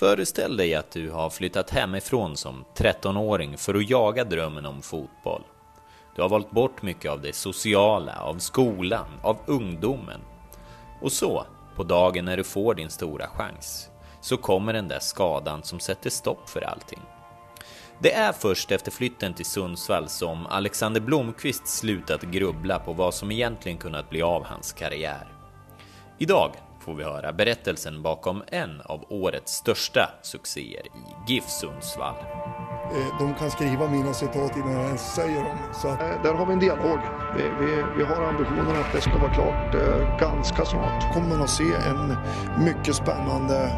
Föreställ dig att du har flyttat hemifrån som 13-åring för att jaga drömmen om fotboll. Du har valt bort mycket av det sociala, av skolan, av ungdomen. Och så, på dagen när du får din stora chans, så kommer den där skadan som sätter stopp för allting. Det är först efter flytten till Sundsvall som Alexander Blomqvist slutat grubbla på vad som egentligen kunnat bli av hans karriär. Idag får vi höra berättelsen bakom en av årets största succéer i GIF Sundsvall. Eh, De kan skriva mina citat innan jag ens säger dem. Så att, eh, där har vi en dialog. Vi, vi, vi har ambitionen att det ska vara klart eh, ganska snart. Kommer man att se en mycket spännande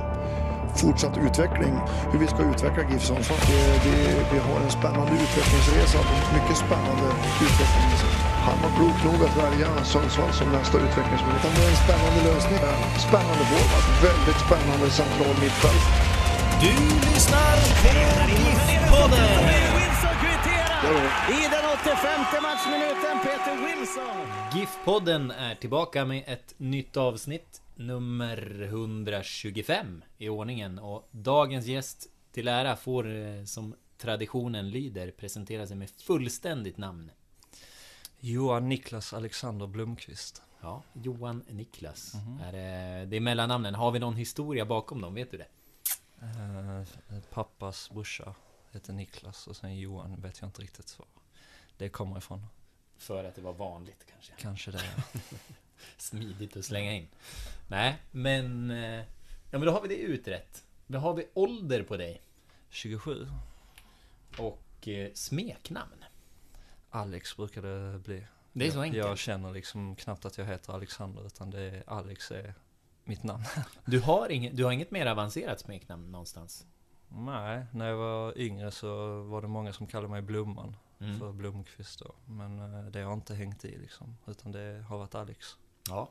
fortsatt utveckling. Hur vi ska utveckla GIF Sundsvall. Det- Vi har en spännande utvecklingsresa. Mycket spännande utveckling. Han var klok nog att välja Sundsvall som nästa utvecklingsmöjlighet. Det är en spännande lösning. Spännande forward. Väldigt spännande central mittfält. Du lyssnar på GIF-podden! I den 85 matchminuten, Peter Wilson. GIF-podden är tillbaka med ett nytt avsnitt, nummer 125 i ordningen. Och dagens gäst till ära får, eh, som traditionen lyder, presentera sig med fullständigt namn. Johan Niklas Alexander Blomqvist. Ja, Johan Niklas. Är det, det är mellannamnen. Har vi någon historia bakom dem? Vet du det? Eh, pappas brorsa heter Niklas och sen Johan vet jag inte riktigt var det kommer ifrån. För att det var vanligt kanske. Kanske det. Smidigt att slänga in. Nej, men... eh, Ja, men då har vi det utrett. Då har vi ålder på dig. 27. Och eh, smeknamn. Alex brukar det bli. Det är så jag, enkelt. Jag känner liksom knappt att jag heter Alexander utan det är Alex är mitt namn. Du har, inget, du har inget mer avancerat smeknamn någonstans? Nej, när jag var yngre så var det många som kallade mig Blomman Mm. för Blomqvist då. Men eh, det har inte hängt i liksom. Utan det har varit Alex. Ja.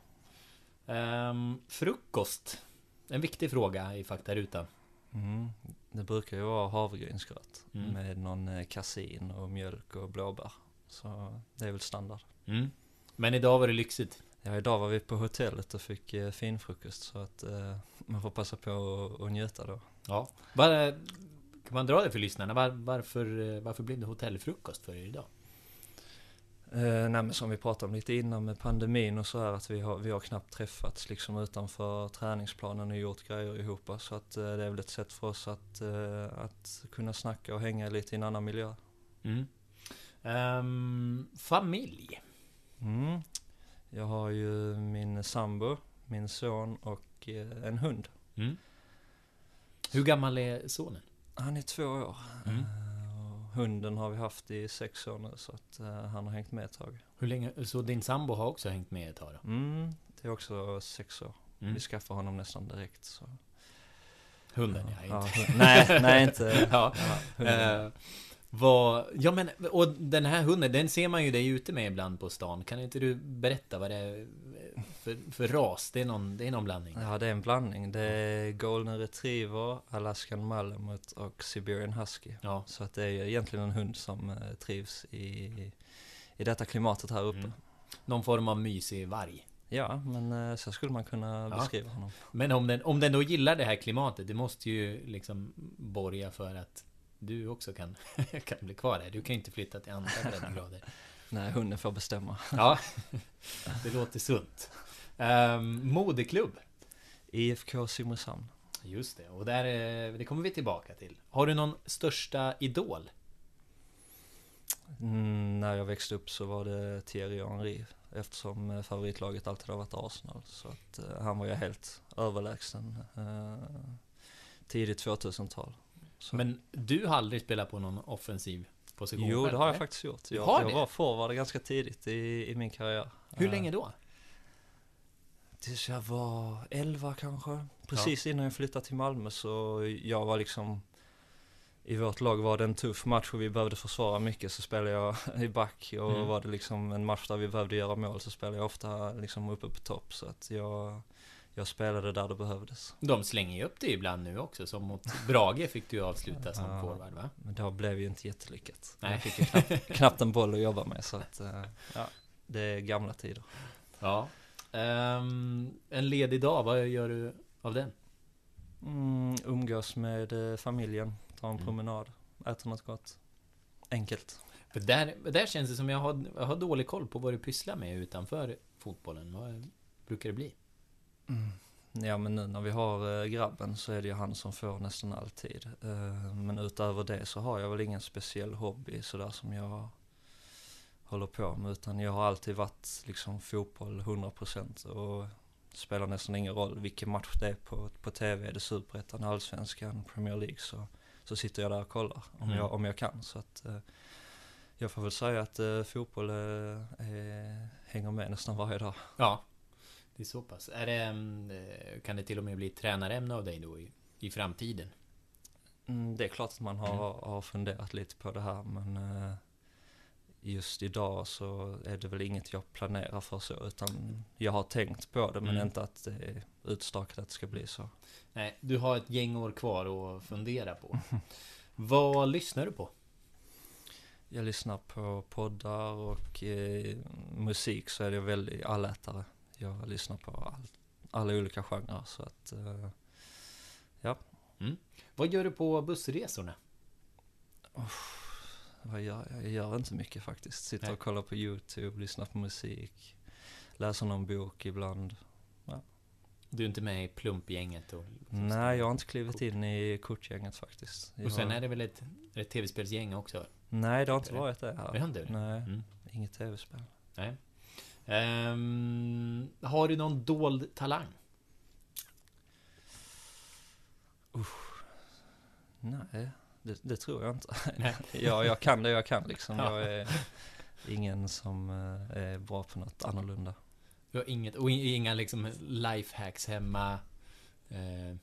Ehm, frukost. En viktig fråga i faktarutan. Mm. Det brukar ju vara havregrynsgröt Mm. med någon eh, kasin och mjölk och blåbär. Så det är väl standard. Mm. Men idag var det lyxigt. Ja, idag var vi på hotellet och fick eh, finfrukost så att eh, man får passa på att- njuta då. Ja. Var, kan man dra det för lyssnarna? Var, varför, eh, varför blev det hotellfrukost för er idag? Eh, nej som vi pratade om lite innan med pandemin och så här att vi har, vi har knappt träffats liksom utanför träningsplanen och gjort grejer ihop. Så att eh, det är väl ett sätt för oss att, eh, att kunna snacka och hänga lite i en annan miljö. Mm. Ehm, familj. Mm. Jag har ju min sambo, min son och eh, en hund. Mm. Hur gammal är sonen? Han är två år. Mm. Eh, hunden har vi haft i sex år nu så att eh, han har hängt med ett tag. Hur länge? Så din sambo har också hängt med ett tag då? Mm, det är också sex år. Mm. Vi skaffade honom nästan direkt. Så. Hunden ja, Ja, inte. hund- nej, nej inte. ja. Ja, vad, ja men, och den här hunden, den ser man ju dig ute med ibland på stan. Kan inte du berätta vad det är för, för ras? Det är någon, det är någon blandning. Ja, det är en blandning. Det är golden retriever, alaskan malamut och siberian husky. Ja. Så att det är ju egentligen en hund som eh, trivs i, i detta klimatet här uppe. Mm. Någon form av mysig varg. Ja, men eh, så skulle man kunna Ja. beskriva honom. Men om den, om den då gillar det här klimatet, det måste ju liksom borga för att du också kan, kan bli kvar där. Du kan inte flytta till andra breddgrader. Nej, hunden får bestämma. Ja, det låter sunt. Um, modeklubb. IFK Simrishamn. Just det, och där, eh, det kommer vi tillbaka till. Har du någon största idol? Mm, när jag växte upp så var det Thierry Henry eftersom eh, favoritlaget alltid har varit Arsenal. Så att eh, han var ju helt överlägsen eh, tidigt 2000-tal. Så- Men du har aldrig spelat på någon offensiv position Jo, själv, det har jag eller? faktiskt gjort. Jag, har jag det? var forward ganska tidigt i, i min karriär. Hur Eh, länge då? Tills jag var 11 kanske. Precis innan jag flyttade till Malmö så jag var liksom i vårt lag var det en tuff match och vi behövde försvara mycket så spelade jag i back och Mm. var det liksom en match där vi behövde göra mål så spelade jag ofta liksom uppe på topp så att jag, jag spelade där det behövdes. De slänger ju upp det ibland nu också, som mot Brage fick du avsluta som Ja. forward va? Men det blev ju inte jättelyckat. Nej. Jag fick ju knappt, knappt en boll att jobba med så att eh, ja, det är gamla tider. Ja. Ehm, en ledig dag, vad gör du av den? Mm, umgås med eh, familjen, ta en Mm. promenad, äta något gott. Enkelt. För där, där känns det som jag har, jag har dålig koll på vad du pysslar med utanför fotbollen. Vad brukar det bli? Ja men nu när vi har eh, grabben så är det ju han som får nästan alltid. Eh, men utöver det så har jag väl ingen speciell hobby sådär som jag håller på med. Utan jag har alltid varit liksom fotboll 100% och spelar nästan ingen roll vilken match det är på, på TV. Är det Superettan, Allsvenskan, Premier League så, så sitter jag där och kollar om, Mm. jag, om jag kan. Så att eh, jag får väl säga att fotboll är, hänger med nästan varje dag. Ja, det är så pass. Är det, mm, eh, kan det till och med bli ett tränarämne av dig då i, i framtiden? Mm, det är klart att man har, har funderat lite på det här men eh, just idag så är det väl inget jag planerar för så utan jag har tänkt på det men Mm. inte att det är utstakat att det ska bli så. Nej, du har ett gäng år kvar att fundera på. vad lyssnar du på? Jag lyssnar på poddar och eh, musik så är jag väldigt allätare. Jag lyssnar på all, alla olika genrer så att eh, Vad gör du på bussresorna? vad gör jag? Jag gör inte mycket faktiskt. Sitter Nej. och kollar på YouTube, lyssnar på musik, läser någon bok ibland. Du är inte med i plumpgänget? Och, Nej, jag har inte klivit in i kortgänget faktiskt. Jag, Och sen är det väl ett, ett tv-spelsgäng också? Nej, det har inte det? varit det här. Det har inte det? Nej, Mm. inget tv-spel. Nej. Ehm, har du någon dold talang? Nej, det, det tror jag inte. Ja, jag kan det jag kan liksom. Ja. Jag är ingen som eh, är bra på något annorlunda. Du har inget, och inga liksom lifehacks hemma? Eh,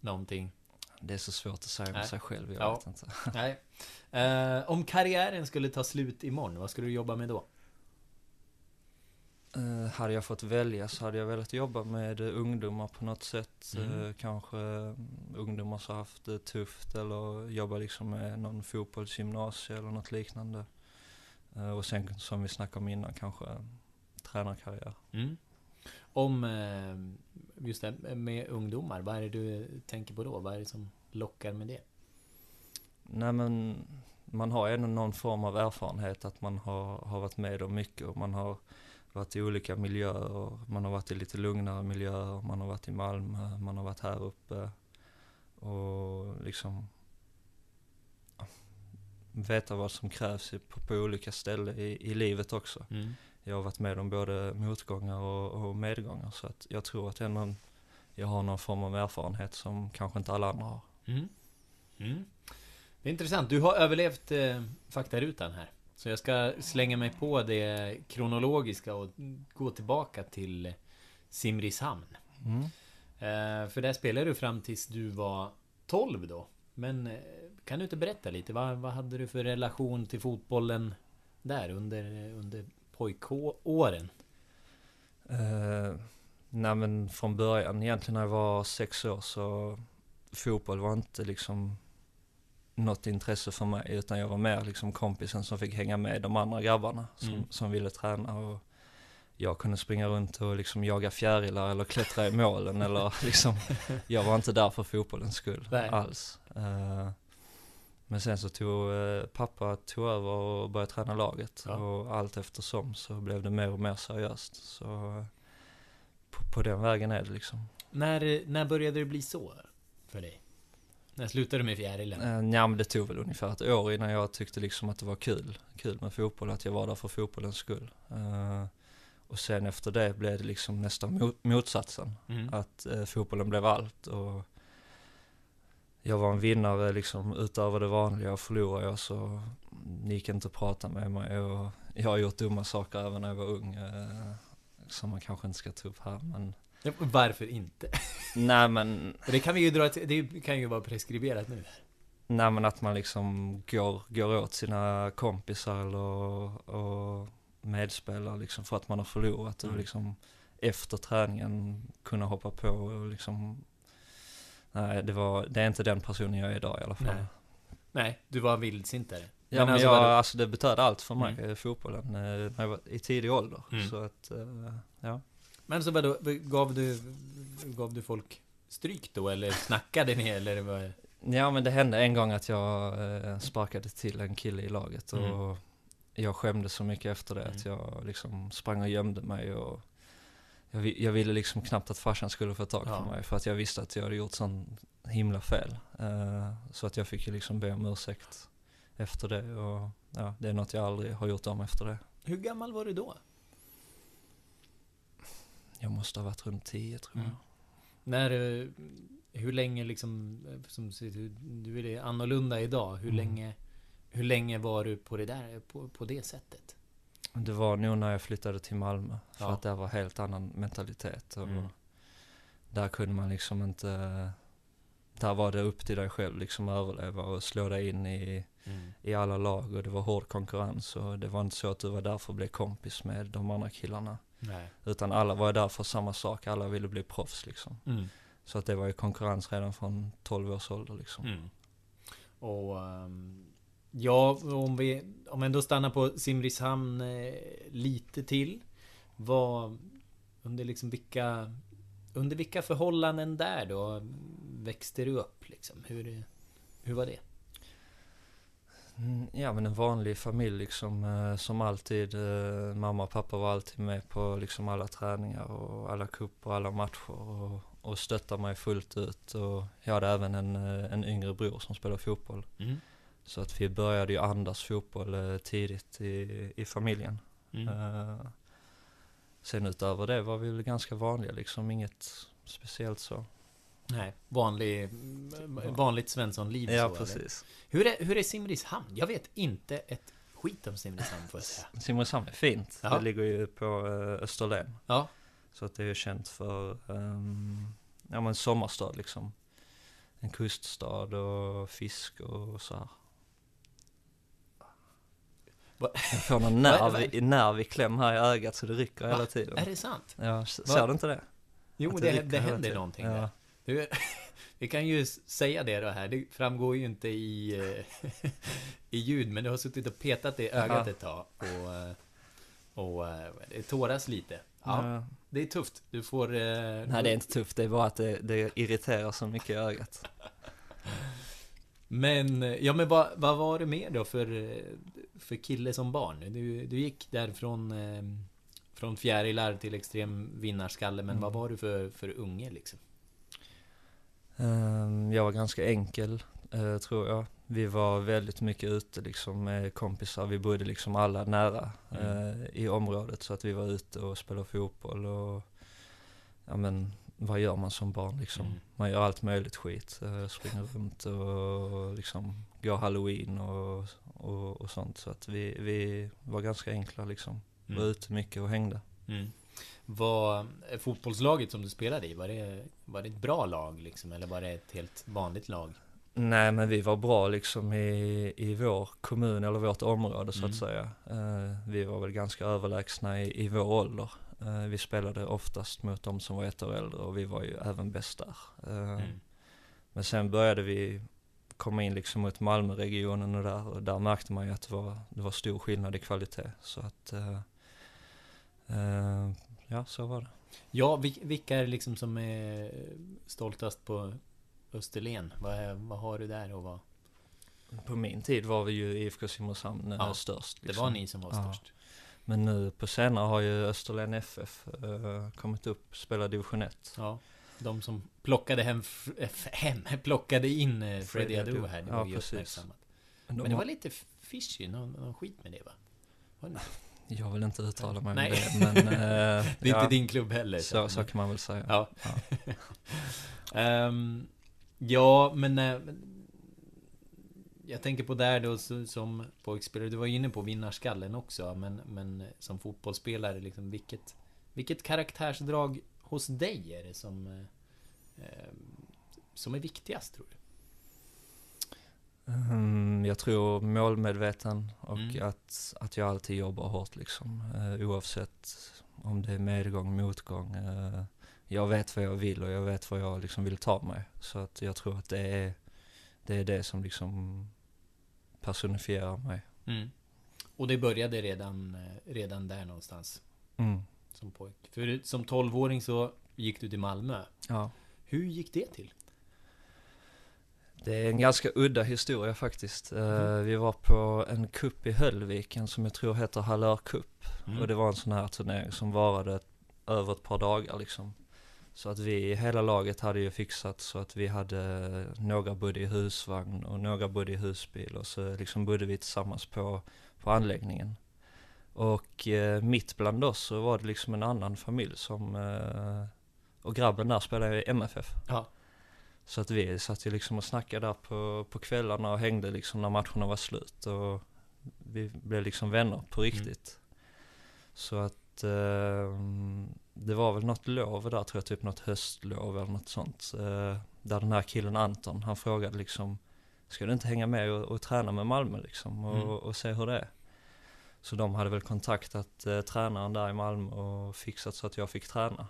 någonting? Det är så svårt att säga om Nej. sig själv, jag Ja. vet inte. Nej. Eh, om karriären skulle ta slut imorgon, vad skulle du jobba med då? Eh, hade jag fått välja så hade jag velat jobba med eh, ungdomar på något sätt. Mm. Eh, kanske mm, ungdomar som haft det tufft eller jobba liksom med någon fotbollsgymnasie eller något liknande. Eh, och sen som vi snackade om innan kanske eh, tränarkarriär. Mm. Om just det med ungdomar, vad är det du tänker på då? Vad är det som lockar med det? Nej men man har ändå någon form av erfarenhet att man har, har varit med om mycket och man har varit i olika miljöer man har varit i lite lugnare miljöer, man har varit i Malmö, man har varit här uppe och liksom ja, veta vad som krävs på, på olika ställen i, i livet också. Mm. Jag har varit med om både motgångar och, och medgångar så att jag tror att ändå jag har någon form av erfarenhet som kanske inte alla andra har. Mm. Mm. Det är intressant. Du har överlevt eh, faktarutan här. Så jag ska slänga mig på det kronologiska och gå tillbaka till Simrishamn. Mm. Eh, för där spelade du fram tills du var 12 då. Men eh, kan du inte berätta lite? Vad, vad hade du för relation till fotbollen där under, under pojkåren? Eh, nej men från början, egentligen när jag var sex år så fotboll var inte liksom något intresse för mig utan jag var mer liksom kompisen som fick hänga med de andra grabbarna som, Mm. som ville träna och jag kunde springa runt och liksom jaga fjärilar eller klättra i målen eller liksom jag var inte där för fotbollens skull Nej. alls. Eh, men sen så tog eh, pappa tog över och började träna laget Ja. och allt eftersom så blev det mer och mer seriöst. Så eh, på, på den vägen är det liksom. När, när började det bli så för dig? När slutade du med fjärilen? Eh, ja men det tog väl ungefär ett år innan jag tyckte liksom att det var kul. Kul med fotboll, att jag var där för fotbollens skull. Eh, och sen efter det blev det liksom nästan mo- motsatsen. Mm. Att eh, fotbollen blev allt och jag var en vinnare liksom utöver det vanliga och förlorade jag så gick inte att prata med mig och jag har gjort dumma saker även när jag var ung. Som man kanske inte ska ta upp här men Ja, Varför inte? Nej men Det kan vi ju dra ett, det kan ju vara preskriberat nu. Nej men att man liksom går, går åt sina kompisar eller, och medspelare liksom för att man har förlorat och Mm. liksom efter träningen kunna hoppa på och liksom Nej, det var, det är inte den personen jag är idag i alla fall. Nej. Nej, du var vildsintare. Ja men, alltså, jag, var du- alltså det betöd allt för mig, Mm. fotbollen, eh, när jag var i tidig ålder. Mm. Så att, eh, ja. Men så vadå, gav du, gav du folk stryk då, eller snackade ni, eller vad? Ja men det hände en gång att jag eh, sparkade till en kille i laget och Mm. jag skämdes så mycket efter det att Mm. jag liksom sprang och gömde mig och jag, jag ville liksom knappt att farsan skulle få tag på Ja. mig för att jag visste att jag hade gjort sån himla fel. Eh, så att jag fick ju liksom be om ursäkt efter det och ja, det är något jag aldrig har gjort om efter det. Hur gammal var du då? Jag måste ha varit runt 10 tror jag. Mm. När, eh, hur länge liksom, eh, som du är annorlunda idag, hur Mm. länge, hur länge var du på det där, på, på det sättet? Det var nog när jag flyttade till Malmö. För Ja. att där var helt annan mentalitet. Och Mm. Där kunde man liksom inte... Där var det upp till dig själv liksom att överleva och slå dig in i, Mm. i alla lag. Och det var hård konkurrens. Och det var inte så att du var där för att bli kompis med de andra killarna. Nej. Utan alla var där för samma sak. Alla ville bli proffs liksom. Mm. Så att det var ju konkurrens redan från 12 års ålder liksom. Mm. Och ehm, ja, om vi om vi ändå stannar på Simrishamn eh, lite till. Vad under liksom vilka under vilka förhållanden där då växte du upp liksom? Hur, hur var det? Mm, Ja men en vanlig familj liksom eh, som alltid. Eh, mamma och pappa var alltid med på liksom alla träningar och alla cuper och alla matcher och, och stöttade mig fullt ut. Och jag hade även en, eh, en yngre bror som spelade fotboll. Mm. Så att vi började ju andas fotboll tidigt i, i familjen. Mm. Sen utöver det var vi väl ganska vanliga liksom, inget speciellt så. Nej, vanlig, vanligt Svenssonliv Ja så, precis. Eller? Hur är, hur är Simrishamn? Jag vet inte ett skit om Simrishamn får jag säga. Simrishamn är fint. Ja. Det ligger ju på eh, Österlen. Ja. Så att det är känt för, ehm, ja men sommarstad liksom. En kuststad och fisk och så här. Jag får någon nerv, nerv i kläm här i ögat så det rycker Va? hela tiden. Är det sant? Ja, s- Va? ser du inte det? Jo, det, det hela händer någonting ja. där. Du, vi kan ju säga det då här, det framgår ju inte i, eh, i ljud, men du har suttit och petat det i ögat ett tag och, eh, och eh, det tåras lite. Ja, Ja. det är tufft. Du får... Nej det är inte tufft, det är bara att det, det irriterar så mycket i ögat. Men, ja men vad, vad var det mer då för, för kille som barn? Du, du gick där från, från fjärilar till extrem vinnarskalle, men Mm. vad var du för, för unge liksom? Ehm, jag var ganska enkel, eh, tror jag. Vi var väldigt mycket ute liksom med kompisar. Vi bodde liksom alla nära Mm. eh, i området så att vi var ute och spelade fotboll och ja men vad gör man som barn liksom? Mm. Man gör allt möjligt skit. Eh, springer runt och liksom går halloween och, och, och sånt. Så att vi, vi var ganska enkla liksom. Var Mm. ute mycket och hängde. Mm. Var fotbollslaget som du spelade i, var det, var det ett bra lag liksom? Eller var det ett helt vanligt lag? Nej men vi var bra liksom i, i vår kommun eller vårt område så Mm. att säga. Eh, vi var väl ganska överlägsna i, i vår ålder. Eh, vi spelade oftast mot de som var ett år äldre och vi var ju även bäst där. Eh, Mm. Men sen började vi komma in liksom mot Malmöregionen och där och där märkte man ju att det var, det var stor skillnad i kvalitet. Så att, ja så var det. Ja, vil- vilka är det liksom som är stoltast på Österlen? Vad, är, vad har du där och vad? På min tid var vi ju IFK Simrishamn eh, Ja, störst. Det liksom. var ni som var Ja. störst. Men nu på senare har ju Österlen FF eh, kommit upp, spelar division 1. Ja. De som plockade hem, hem plockade in Freddie Freddie Adu här. Det Ja, var ju precis. uppmärksammat. De Men det har- var lite fishy, någon, någon skit med det va? Var det? Jag vill inte uttala mig Nej. om det, men... eh, det är ja, inte din klubb heller. så, så kan man väl säga. Ja. Ja. Ehm, ja, men... eh, jag tänker på där då som pojkspelare, du var ju inne på vinnarskallen också, men, men som fotbollsspelare, liksom vilket, vilket karaktärsdrag hos dig är det som, eh, eh, som är viktigast tror du? Mm, jag tror målmedveten och Mm. att, att jag alltid jobbar hårt liksom. Eh, oavsett om det är medgång, motgång. Eh, jag vet vad jag vill och jag vet vad jag liksom vill ta mig. Så att jag tror att det är det, är det som liksom personifierar mig. Mm. Och det började redan, eh, redan där någonstans Mm. som pojk. För som 12-åring så gick du till Malmö. Ja. Hur gick det till? Det är en ganska udda historia faktiskt. Eh, Mhm. vi var på en kupp i Höllviken som jag tror heter Hallör Cup. Mm. Och det var en sån här turnering som varade över ett par dagar liksom. Så att vi, hela laget hade ju fixat så att vi hade, några bodde i husvagn och några bodde i husbil och så liksom bodde vi tillsammans på, på anläggningen. Och eh, mitt bland oss så var det liksom en annan familj som, eh, och grabben där spelade i MFF. Ja. Så att vi satt ju liksom och snackade där på, på kvällarna och hängde liksom när matcherna var slut och vi blev liksom vänner på riktigt. Så att eh, det var väl något lov där tror jag, typ något höstlov eller något sånt. Eh, där den här killen Anton, han frågade liksom, ska du inte hänga med och, och träna med Malmö liksom och, Mm. och se hur det är? Så de hade väl kontaktat eh, tränaren där i Malmö och fixat så att jag fick träna.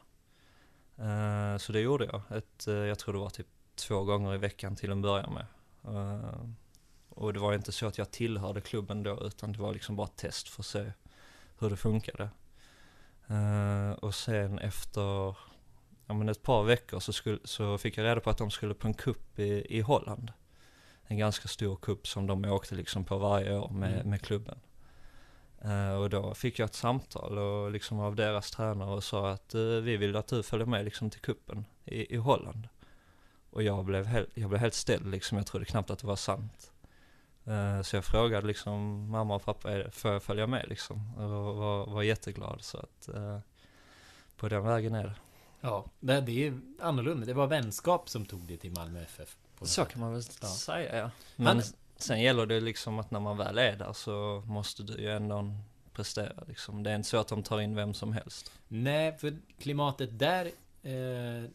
Eh, så det gjorde jag. Ett, eh, jag tror det var typ två gånger i veckan till en början med. Eh, och det var inte så att jag tillhörde klubben då utan det var liksom bara ett test för att se hur det funkade. Eh, och sen efter ja, men ett par veckor så, skulle, så fick jag reda på att de skulle på en kupp i, i Holland. En ganska stor kupp som de åkte liksom på varje år med, Mm. med klubben. Eh, och då fick jag ett samtal och liksom av deras tränare och sa att eh, vi vill att du följer med liksom till kuppen i, i Holland. Och jag blev, helt, jag blev helt ställd liksom, jag trodde knappt att det var sant. Eh, så jag frågade liksom mamma och pappa, får jag följa med liksom? Och var, var jätteglad så att eh, på den vägen är det. Ja, det, är annorlunda. Det var vänskap som tog dig till Malmö FF. Så kan man väl Ja. säga ja. Men Han- sen gäller det liksom att när man väl är där så måste du ju ändå prestera liksom. Det är inte så att de tar in vem som helst. Nej, för klimatet där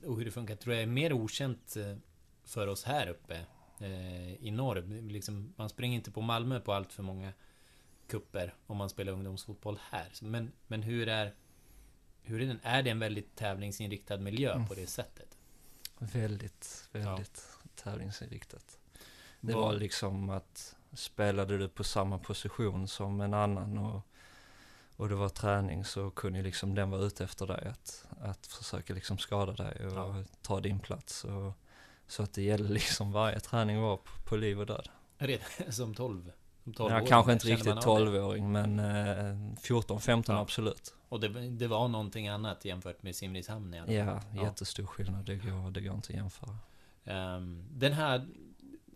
och hur det funkar tror jag är mer okänt eh, för oss här uppe eh, i norr. Liksom, man springer inte på Malmö på allt för många kupper om man spelar ungdomsfotboll här. Men, men hur är hur är, den, är det en väldigt tävlingsinriktad miljö Mm. på det sättet? Väldigt, väldigt tävlingsinriktat. Det Vad- var liksom att spelade du på samma position som en annan och, och det var träning så kunde ju liksom den vara ute efter dig att, att försöka liksom skada dig och Ja. ta din plats. Och, så att det gällde liksom varje träning var på, på liv och död. Redan som 12? Som 12 Ja, kanske inte riktigt av det? 12-åring men eh, 14-15 Ja. absolut. Och det, det var någonting annat jämfört med Simrishamn i alla fall? Ja, Ja. jättestor skillnad. Det går, det går inte att jämföra. Ehm, den här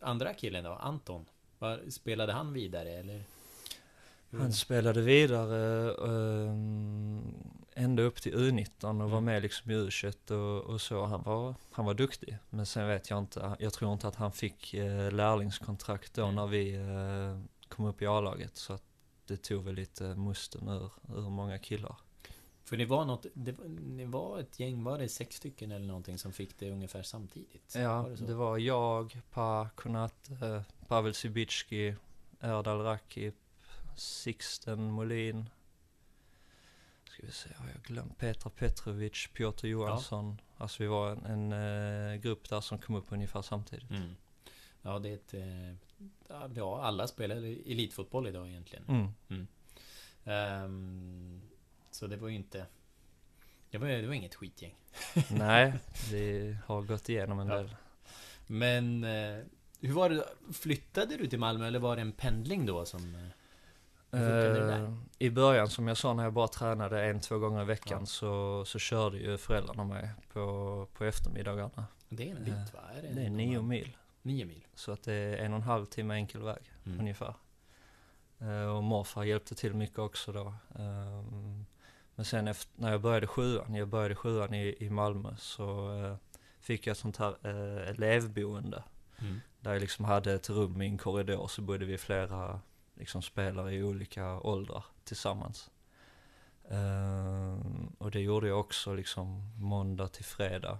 andra killen då, Anton, var, spelade han vidare eller? Han spelade vidare um, ända upp till U19 och var Mm. med liksom i U21 och, och så. Han var, han var duktig. Men sen vet jag inte, jag tror inte att han fick uh, lärlingskontrakt då Mm. när vi eh, kom upp i A-laget. Så att det tog väl lite musten ur, ur många killar. För det var något, det, var- det var ett gäng, var det sex stycken eller någonting som fick det ungefär samtidigt? Ja, var det det var jag, Pa Konat, uh, Pavel Sibicki, Erdal Rakip, Sixten Molin. Ska vi se, har jag glömt? Petra Petrovic, Piotr Johansson. Alltså vi var en, en eh, grupp där som kom upp ungefär samtidigt. Mm. Ja, det är ett... eh, Ja, alla spelar elitfotboll idag egentligen. Mm. Ehm, så det var ju inte... Det var, det var inget skitgäng. Nej, vi har gått igenom en Ja. del. Men... eh, Hur var det? Flyttade du till Malmö eller var det en pendling då som... eh, det? Eh, I början som jag sa när jag bara tränade en, två gånger i veckan Ja. så, så körde ju föräldrarna mig på, på eftermiddagarna. Det är en Eh, bit va? Är Det är nio mil. Nio mil. Så att det är en och en halv timme enkel väg Mm. ungefär. Eh, och morfar hjälpte till mycket också då. Ehm, men sen efter, när jag började sjuan, jag började sjuan i, i Malmö så eh, fick jag ett sånt här eh, elevboende. Mm. Där jag liksom hade ett rum i en korridor så bodde vi flera liksom spelare i olika åldrar tillsammans. Ehm, och det gjorde jag också liksom måndag till fredag.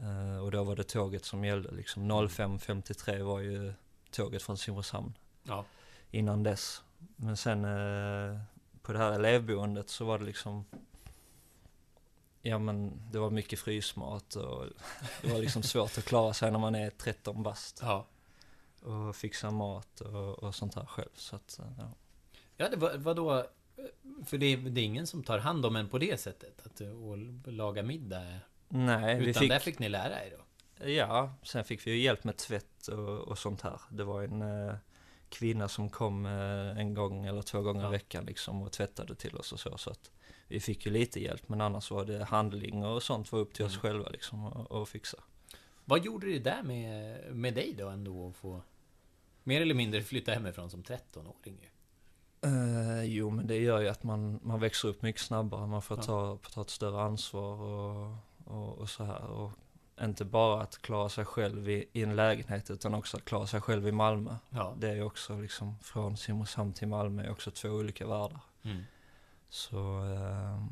Eh, och då var det tåget som gällde liksom 05.53 var ju tåget från Simrishamn. Ja. Innan dess. Men sen eh, på det här elevboendet så var det liksom Ja men det var mycket frysmat och det var liksom svårt att klara sig när man är 13 bast. Ja. Och fixa mat och, och sånt här själv. Så att, eh, ja. Ja, det var, vadå? För det är, det är ingen som tar hand om en på det sättet? Att och laga middag? Nej, vi Utan fick... där fick ni lära er då? Ja, sen fick vi ju hjälp med tvätt och, och sånt här. Det var en eh, kvinna som kom eh, en gång eller två gånger Ja. i veckan liksom och tvättade till oss och så. Så att vi fick ju lite hjälp, men annars var det handling och sånt var upp till oss Mm. själva liksom att fixa. Vad gjorde det där med, med dig då ändå att få mer eller mindre flytta hemifrån som 13-åring ju? Eh, jo, men det gör ju att man, man växer upp mycket snabbare. Man får Ja. ta, ta ett större ansvar och, och, och så här. Och inte bara att klara sig själv i, i en lägenhet, utan också att klara sig själv i Malmö. Ja. Det är ju också liksom, från Simrishamn till Malmö är också två olika världar. Mm. Så, eh,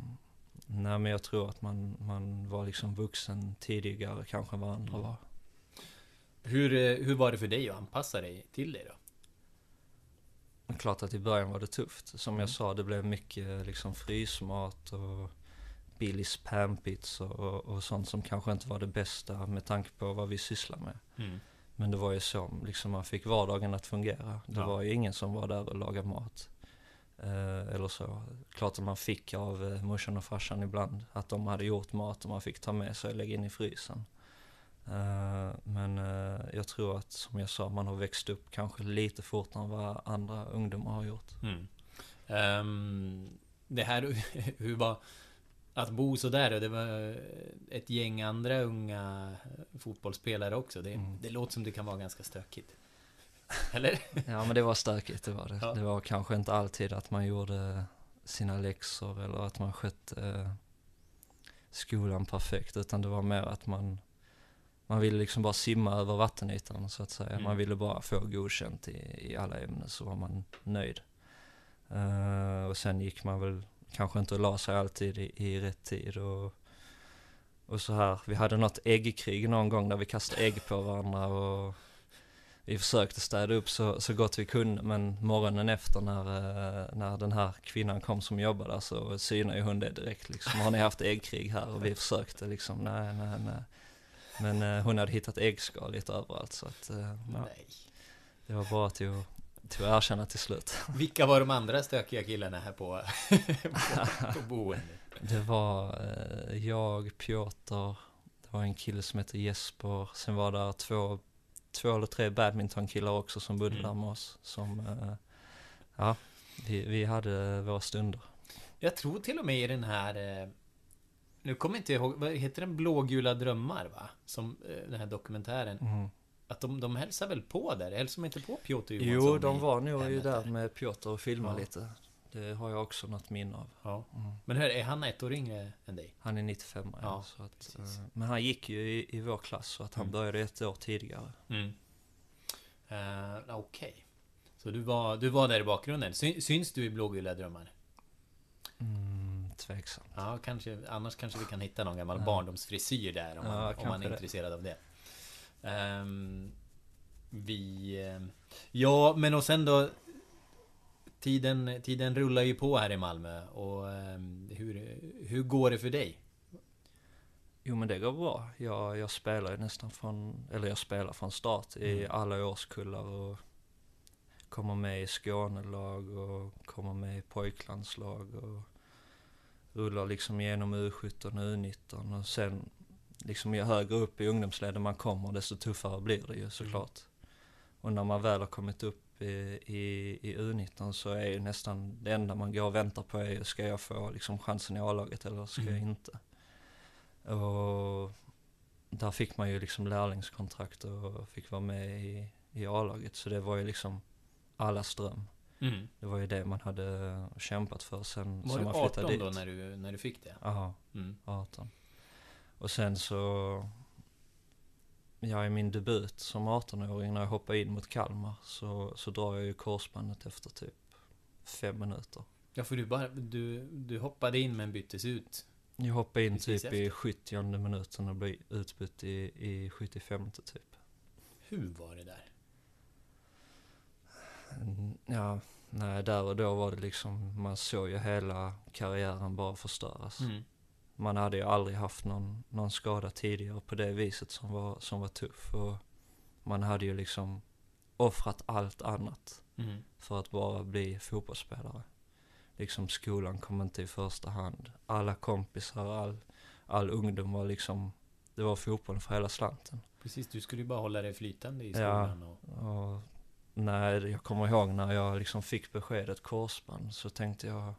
nej men jag tror att man, man var liksom vuxen tidigare kanske än vad andra Mm. var. Hur, eh, hur var det för dig att anpassa dig till det då? Klart att i början var det tufft. Som Mm. jag sa, det blev mycket liksom frysmat och Billys panpizza och, och sånt som kanske inte var det bästa med tanke på vad vi sysslar med. Mm. Men det var ju så, liksom man fick vardagen att fungera. Det Ja. var ju ingen som var där och lagade mat. Eh, eller så. Klart att man fick av eh, morsan och farsan ibland att de hade gjort mat och man fick ta med sig och lägga in i frysen. Eh, men eh, jag tror att, som jag sa, man har växt upp kanske lite fortare än vad andra ungdomar har gjort. Mm. Ehm, det här, hur var... Att bo så där och det var ett gäng andra unga fotbollsspelare också. Det, Mm. det låter som det kan vara ganska stökigt. Eller? Ja men det var stökigt, det var det. Ja. Det var kanske inte alltid att man gjorde sina läxor eller att man skötte eh, skolan perfekt, utan det var mer att man, man ville liksom bara simma över vattenytan så att säga. Mm. Man ville bara få godkänt i, i alla ämnen så var man nöjd. Eh, och sen gick man väl kanske inte och la sig alltid i, i rätt tid och, och så här. Vi hade något äggkrig någon gång där vi kastade ägg på varandra och vi försökte städa upp så, så gott vi kunde men morgonen efter när, eh, när den här kvinnan kom som jobbade där så synade hon det direkt liksom. Har ni haft äggkrig här? Och vi försökte liksom, nej, nej, nej. Men eh, hon hade hittat äggskal lite överallt så att eh, ja, Nej. det var bara till att, till att erkänna till slut. Vilka var de andra stökiga killarna här på, på, på boendet? Det var jag, Piotr, det var en kille som heter Jesper, sen var där två, två eller tre badmintonkillar också som bodde Mm. där med oss. Som, eh, ja, vi, vi hade våra stunder. Jag tror till och med i den här... eh, Nu kommer jag inte ihåg, vad heter den? Blågula drömmar va? Som eh, den här dokumentären. Mm. Att de, de hälsar väl på där? Hälsar de inte på Piotr Johansson? Jo, de var nog ju där med Piotr och filmade Ja. lite. Det har jag också något minne av. Ja. Mm. Men hur, är han ett år yngre än dig? Han är 95 ja, Ja, så att, eh, Men han gick ju i, i vår klass så att han Mm. började ett år tidigare. Mm. Uh, Okej. Så du var, du var där i bakgrunden. Sy, syns du i blågula drömmar? Mm, tveksamt. Ja, kanske. Annars kanske vi kan hitta någon gammal Ja. barndomsfrisyr där om man, Ja, om man är det. intresserad av det. Ehm, vi... eh, Ja, men och sen då... Tiden, tiden rullar ju på här i Malmö och ehm, hur, hur går det för dig? Jo men det går bra. Jag, jag spelar ju nästan från, eller jag spelar från start i Mm. alla årskullar och kommer med i Skånelag och kommer med i pojklandslag och rullar liksom igenom U17 och U19 och sen liksom ju högre upp i ungdomsleden man kommer desto tuffare blir det ju såklart. Och när man väl har kommit upp i, i, i U19 så är ju nästan det enda man går och väntar på är ska jag få liksom chansen i A-laget eller ska jag Mm. inte? Och där fick man ju liksom lärlingskontrakt och fick vara med i, i A-laget. Så det var ju liksom allas dröm. Mm. Det var ju det man hade kämpat för sen Var du man 18 flyttade dit. då när du, när du fick det? Ja, Mm. 18. Och sen så, ja i min debut som 18-åring när jag hoppade in mot Kalmar så, så drar jag ju korsbandet efter typ fem minuter. Ja, för du bara... Du, du hoppade in men byttes ut. Jag hoppade in Precis typ efter. i 70 minuten och blev utbytt i, i 75 typ. Hur var det där? Mm, Ja, nej, där och då var det liksom, man såg ju hela karriären bara förstöras. Mm. Man hade ju aldrig haft någon, någon skada tidigare på det viset som var, som var tuff. Och man hade ju liksom offrat allt annat Mm. för att bara bli fotbollsspelare. Liksom skolan kom inte i första hand. Alla kompisar, all, all ungdom var liksom, det var fotbollen för hela slanten. Precis, du skulle ju bara hålla dig flytande i Ja. skolan. Och... Och när, jag kommer ihåg när jag liksom fick beskedet korsband så tänkte jag,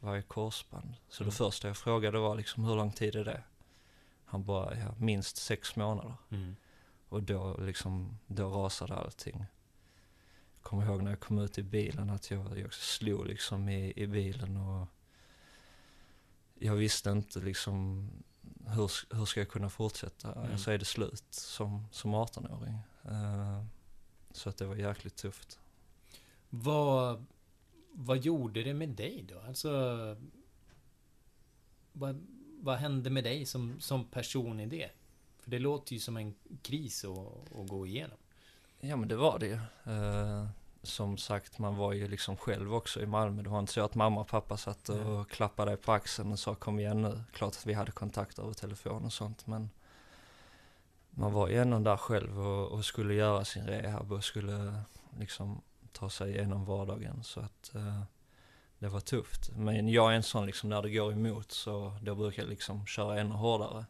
är korsband? Så Mm. det första jag frågade var liksom, hur lång tid är det? Han bara, ja, minst sex månader. Mm. Och då liksom, då rasade allting. Jag kommer ihåg när jag kom ut i bilen att jag, jag slog liksom i, i bilen och jag visste inte liksom hur, hur ska jag kunna fortsätta? Mm. Alltså är det slut som, som 18-åring? Eh, så att det var jäkligt tufft. Vad, vad gjorde det med dig då? Alltså... Vad, vad hände med dig som, som person i det? För det låter ju som en kris att, att gå igenom. Ja men det var det ju. Eh, som sagt, man var ju liksom själv också i Malmö. Det var inte så att mamma och pappa satt och Nej. klappade dig på axeln och sa kom igen nu. Klart att vi hade kontakt över telefon och sånt men man var ju ändå där själv och, och skulle göra sin rehab och skulle liksom ta sig igenom vardagen så att eh, det var tufft. Men jag är en sån liksom när det går emot så då brukar jag liksom köra ännu hårdare.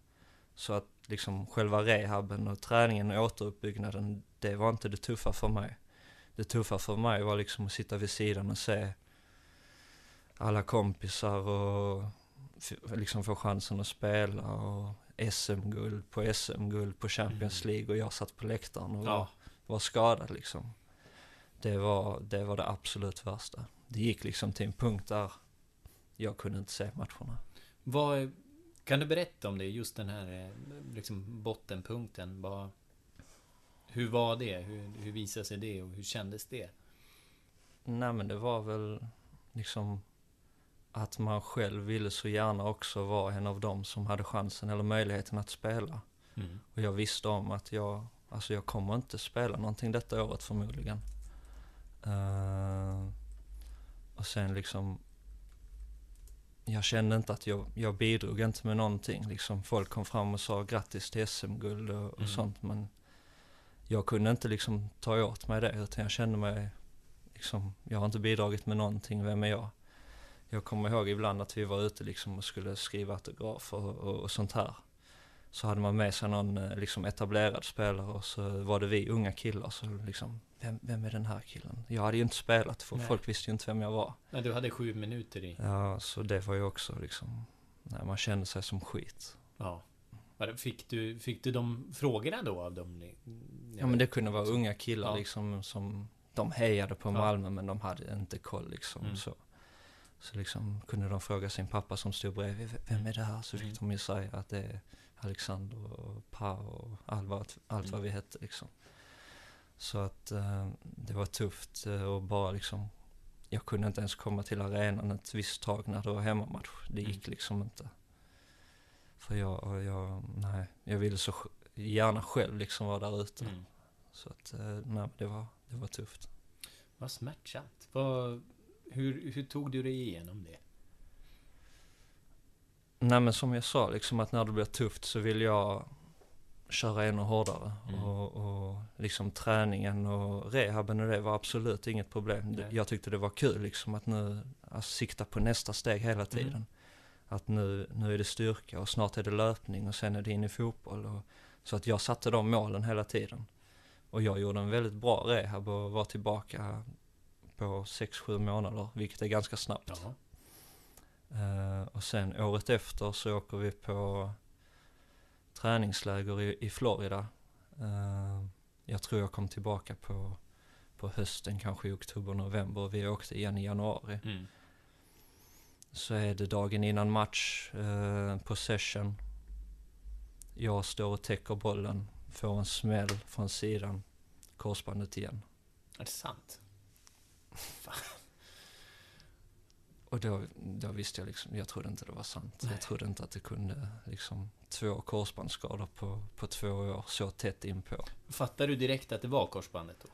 Så att liksom själva rehaben och träningen och återuppbyggnaden, det var inte det tuffa för mig. Det tuffa för mig var liksom att sitta vid sidan och se alla kompisar och liksom få chansen att spela och SM-guld på SM-guld på Champions Mm. League och jag satt på läktaren och Ja. var, var skadad liksom. Det var, det var det absolut värsta. Det gick liksom till en punkt där jag kunde inte se matcherna. Vad, kan du berätta om det? Just den här eh, liksom bottenpunkten. Vad, hur var det? Hur, hur visade sig det? Och hur kändes det? Nej men det var väl liksom att man själv ville så gärna också vara en av dem som hade chansen eller möjligheten att spela. Mm. Och jag visste om att jag, alltså jag kommer inte spela någonting detta året förmodligen. Eh, och sen liksom, jag kände inte att jag, jag bidrog inte med någonting. Liksom folk kom fram och sa grattis till SM-guld och, och Mm. sånt men jag kunde inte liksom ta åt mig det utan jag kände mig liksom, jag har inte bidragit med någonting, vem är jag? Jag kommer ihåg ibland att vi var ute liksom och skulle skriva autografer och, och, och sånt här. Så hade man med sig någon eh, liksom etablerad spelare och så var det vi unga killar så liksom, vem, vem är den här killen? Jag hade ju inte spelat för Nej. folk visste ju inte vem jag var. Nej, du hade sju minuter i... Ja, så det var ju också liksom, nej, man kände sig som skit. Ja. Fick du, fick du de frågorna då av dem? Ja men det kunde vara unga killar Ja. liksom som, de hejade på Ja. Malmö men de hade inte koll liksom Mm. så. Så liksom kunde de fråga sin pappa som stod bredvid, "V- vem är det här? Så fick Mm. de ju säga att det är Alexander och Pa och allt vad, allt vad Mm. vi hette liksom. Så att eh, det var tufft eh, och bara liksom, jag kunde inte ens komma till arenan ett visst tag när det var hemmamatch. Det gick Mm. liksom inte. För jag, jag, nej, jag ville så gärna själv liksom vara där ute. Mm. Så att, eh, nej, det var, det var tufft. Vad smärtsamt. Vad, hur, hur tog du dig igenom det? Nej men som jag sa, liksom att när det blir tufft så vill jag köra ännu hårdare. Mm. Och, och liksom träningen och rehaben och det var absolut inget problem. Nej. Jag tyckte det var kul liksom att nu, alltså, sikta på nästa steg hela tiden. Mm. Att nu, nu är det styrka och snart är det löpning och sen är det in i fotboll. Och, så att jag satte de målen hela tiden. Och jag gjorde en väldigt bra rehab och var tillbaka på 6-7 månader, vilket är ganska snabbt. Eh, och sen året efter så åker vi på träningsläger i, i Florida. Eh, jag tror jag kom tillbaka på, på hösten, kanske i oktober, november. Vi åkte igen i januari. Mm. Så är det dagen innan match, eh, på session. Jag står och täcker bollen, får en smäll från sidan, korsbandet igen. Är det sant? Och då, då visste jag liksom, jag trodde inte det var sant. Nej. Jag trodde inte att det kunde, liksom, två korsbandsskador på, på två år så tätt inpå. Fattar du direkt att det var korsbandet då?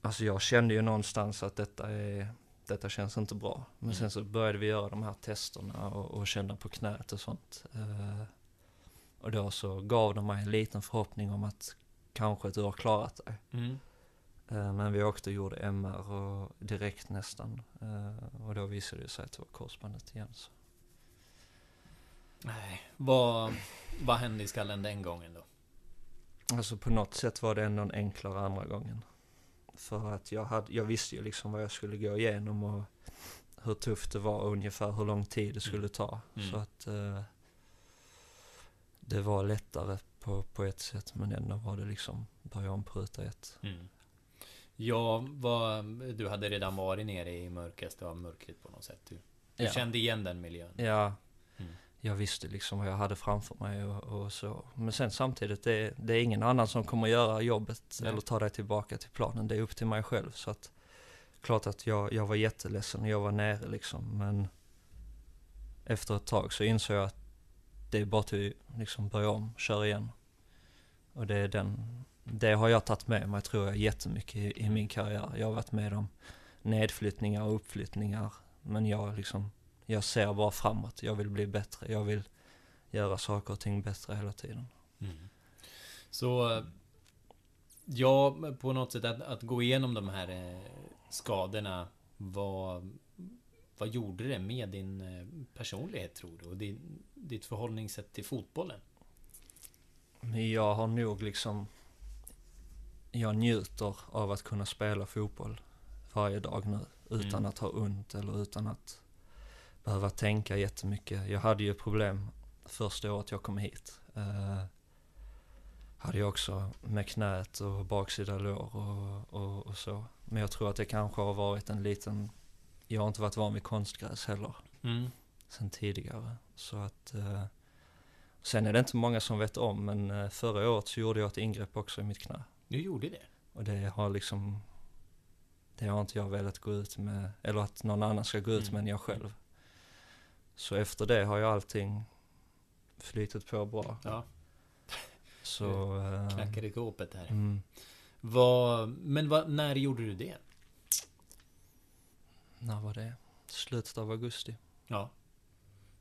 Alltså jag kände ju någonstans att detta är, detta känns inte bra. Men sen så började vi göra de här testerna och, och känna på knät och sånt. Eh, och då så gav de mig en liten förhoppning om att kanske du har klarat dig. Mm. Eh, men vi åkte och gjorde MR och direkt nästan. Eh, och då visade det sig att det var korsbandet igen. Så. Nej, vad, vad hände i skallen den gången då? Alltså på något sätt var det ändå en enklare andra gången. För att jag, hade, jag visste ju liksom vad jag skulle gå igenom och hur tufft det var och ungefär hur lång tid det skulle ta. Mm. Så att eh, det var lättare på, på ett sätt men ändå var det liksom börja om på ruta ett. Mm. Ja, vad, du hade redan varit nere i mörkaste av mörkret på något sätt. Du, du Ja. kände igen den miljön. Ja, Mm. jag visste liksom vad jag hade framför mig och, och så. Men sen samtidigt, det, det är ingen annan som kommer göra jobbet Nej. eller ta dig tillbaka till planen. Det är upp till mig själv. Så att, klart att jag, jag var jätteledsen och jag var nere liksom. Men efter ett tag så insåg jag att det är bara till liksom börja om, köra igen. Och det är den, det har jag tagit med mig tror jag jättemycket i, i min karriär. Jag har varit med om nedflyttningar och uppflyttningar. Men jag liksom, jag ser bara framåt. Jag vill bli bättre. Jag vill göra saker och ting bättre hela tiden. Mm. Så ja, på något sätt att, att gå igenom de här eh, skadorna vad, vad gjorde det med din eh, personlighet tror du? Och din, ditt förhållningssätt till fotbollen? Jag har nog liksom, jag njuter av att kunna spela fotboll varje dag nu. Utan Mm. att ha ont eller utan att behöva tänka jättemycket. Jag hade ju problem första året jag kom hit. Eh, hade jag också med knät och baksida lår och, och, och så. Men jag tror att det kanske har varit en liten, jag har inte varit van vid konstgräs heller Mm. sen tidigare. Så att, eh, sen är det inte många som vet om, men eh, förra året så gjorde jag ett ingrepp också i mitt knä. Du gjorde det? Och det har liksom, det har inte jag velat gå ut med, eller att någon annan ska gå ut Mm. med än jag själv. Så efter det har ju allting flytit på bra. Ja, Så, eh, knackade i kåpet här. mm, Vad, men vad, när gjorde du det? när var det? Slutet av augusti. Ja.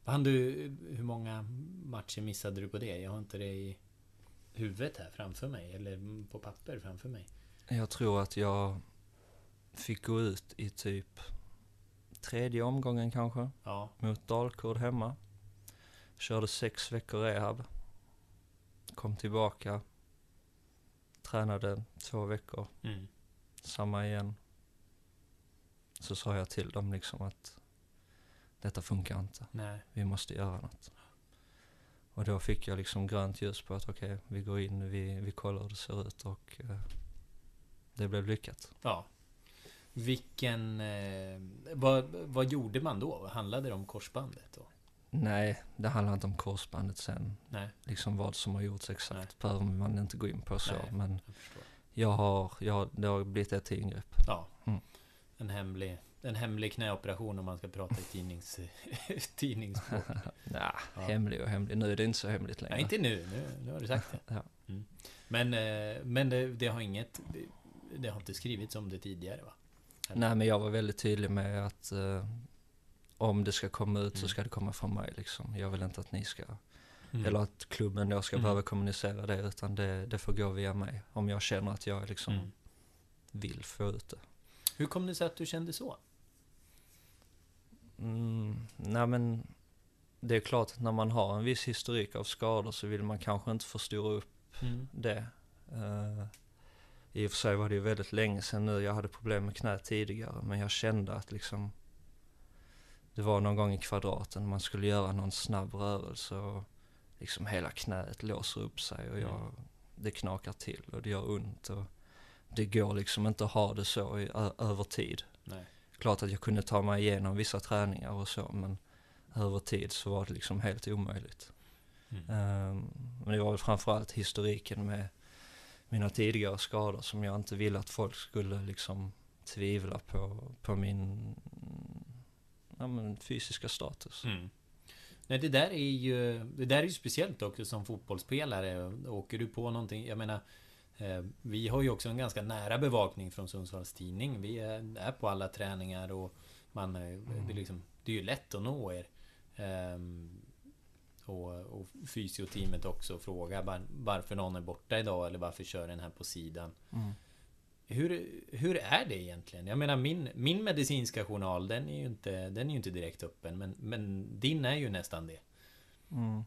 Han du, hur många matcher missade du på det? Jag har inte det i huvudet här framför mig, eller på papper framför mig. Jag tror att jag fick gå ut i typ tredje omgången kanske. Ja. mot Dalkurd hemma. Körde sex veckor rehab. Kom tillbaka. Tränade två veckor. Mm. Samma igen. Så sa jag till dem liksom att detta funkar inte. Nej. Vi måste göra något. Och då fick jag liksom grönt ljus på att okej, vi går in, vi, vi kollar hur det ser ut och eh, det blev lyckat. Ja. Vilken... Eh, vad, vad gjorde man då? Handlade det om korsbandet då? Nej, det handlar inte om korsbandet sen. Nej, Liksom vad som har gjorts exakt Nej. behöver man inte gå in på så. Nej. Men jag. Jag har, jag, det har blivit ett ingrepp. Ja. Mm. En hemlig... En hemlig knäoperation om man ska prata i tidnings, tidningsspråk. Ja, Ja. hemlig och hemlig. Nu är det inte så hemligt längre. Nej, inte nu. nu. Nu har du sagt det. Ja. Mm. Men, eh, men det, det har inget... Det har inte skrivits om det tidigare va? Nej, men jag var väldigt tydlig med att eh, om det ska komma ut så Mm. ska det komma från mig liksom. Jag vill inte att ni ska, Mm. eller att klubben då ska Mm. behöva kommunicera det, utan det, det får gå via mig. Om jag känner att jag liksom Mm. vill få ut det. Hur kom det sig att du kände så? Mm, nej men, det är klart att när man har en viss historik av skador så vill man kanske inte förstora upp Mm. det. Eh, I och för sig var det ju väldigt länge sedan nu. Jag hade problem med knät tidigare. Men jag kände att liksom det var någon gång i kvadraten man skulle göra någon snabb rörelse och liksom hela knät låser upp sig och jag, det knakar till och det gör ont och det går liksom inte att ha det så i, ö, över tid. Nej. Klart att jag kunde ta mig igenom vissa träningar och så men över tid så var det liksom helt omöjligt. Mm. Ehm, Men det var väl framförallt historiken med mina tidigare skador som jag inte ville att folk skulle liksom tvivla på, på min ja, men fysiska status. Mm. Nej, det där är ju... Det där är ju speciellt också som fotbollsspelare. Åker du på någonting... Jag menar... Eh, vi har ju också en ganska nära bevakning från Sundsvalls Tidning. Vi är på alla träningar och man, mm. det, liksom, det är ju lätt att nå er. Ehm, och, och fysioteamet också frågar varför någon är borta idag eller varför kör den här på sidan. Mm. Hur, hur är det egentligen? Jag menar min, min medicinska journal den är ju inte, den är ju inte direkt öppen men, men din är ju nästan det. Mm.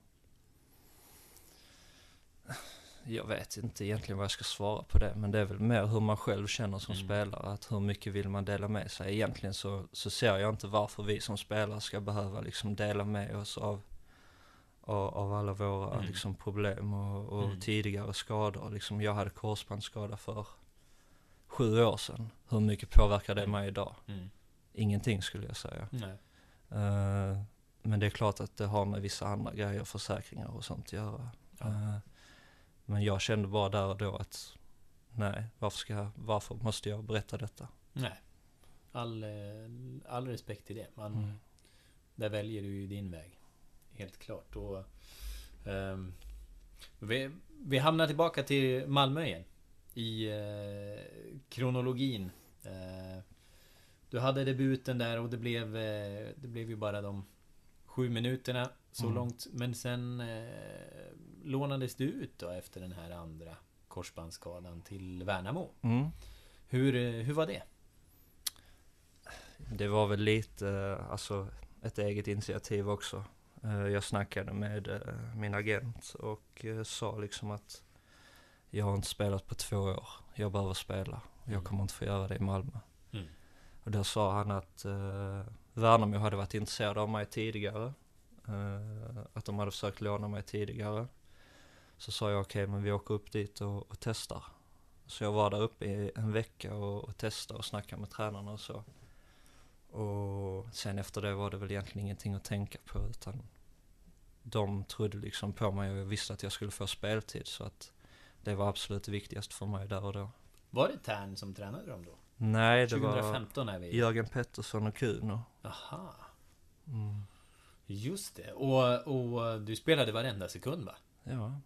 Jag vet inte egentligen vad jag ska svara på det men det är väl mer hur man själv känner som mm. spelare. Att hur mycket vill man dela med sig? Egentligen så, så ser jag inte varför vi som spelare ska behöva liksom dela med oss av av, av alla våra mm. liksom, problem och, och mm. tidigare skador. Liksom, jag hade korsbandsskada för sju år sedan. Hur mycket påverkar det mm. mig idag? Mm. Ingenting skulle jag säga. Uh, men det är klart att det har med vissa andra grejer, försäkringar och sånt att göra. Ja. Uh, men jag kände bara där och då att nej, varför, ska varför måste jag berätta detta? Nej. All, eh, all respekt till det. Man, mm. Där väljer du ju din väg. Helt klart. Och, um, vi, vi hamnar tillbaka till Malmö igen. I uh, kronologin. Uh, du hade debuten där och det blev, uh, det blev ju bara de sju minuterna så mm. långt. Men sen lånades du ut då efter den här andra korsbandsskadan till Värnamo. Mm. Hur, hur var det? Det var väl lite, alltså ett eget initiativ också. Eh, jag snackade med eh, min agent och eh, sa liksom att jag har inte spelat på två år. Jag behöver spela. Jag mm. kommer inte få göra det i Malmö. Mm. Och då sa han att uh, Värnamo hade varit intresserade av mig tidigare. Uh, att de hade försökt låna mig tidigare. Så sa jag okej, okay, men vi åker upp dit och, och, testar. Så jag var där uppe i en vecka och, och testade och snackade med tränarna och så. Och sen efter det var det väl egentligen ingenting att tänka på utan de trodde liksom på mig och jag visste att jag skulle få speltid så att det var absolut viktigast för mig där och då. Var det Tern som tränade dem då? Nej, det 2015 var är vi. Jörgen Pettersson och Kuno. Aha. Mm. Just det. Och, och du spelade varenda sekund va? Ja,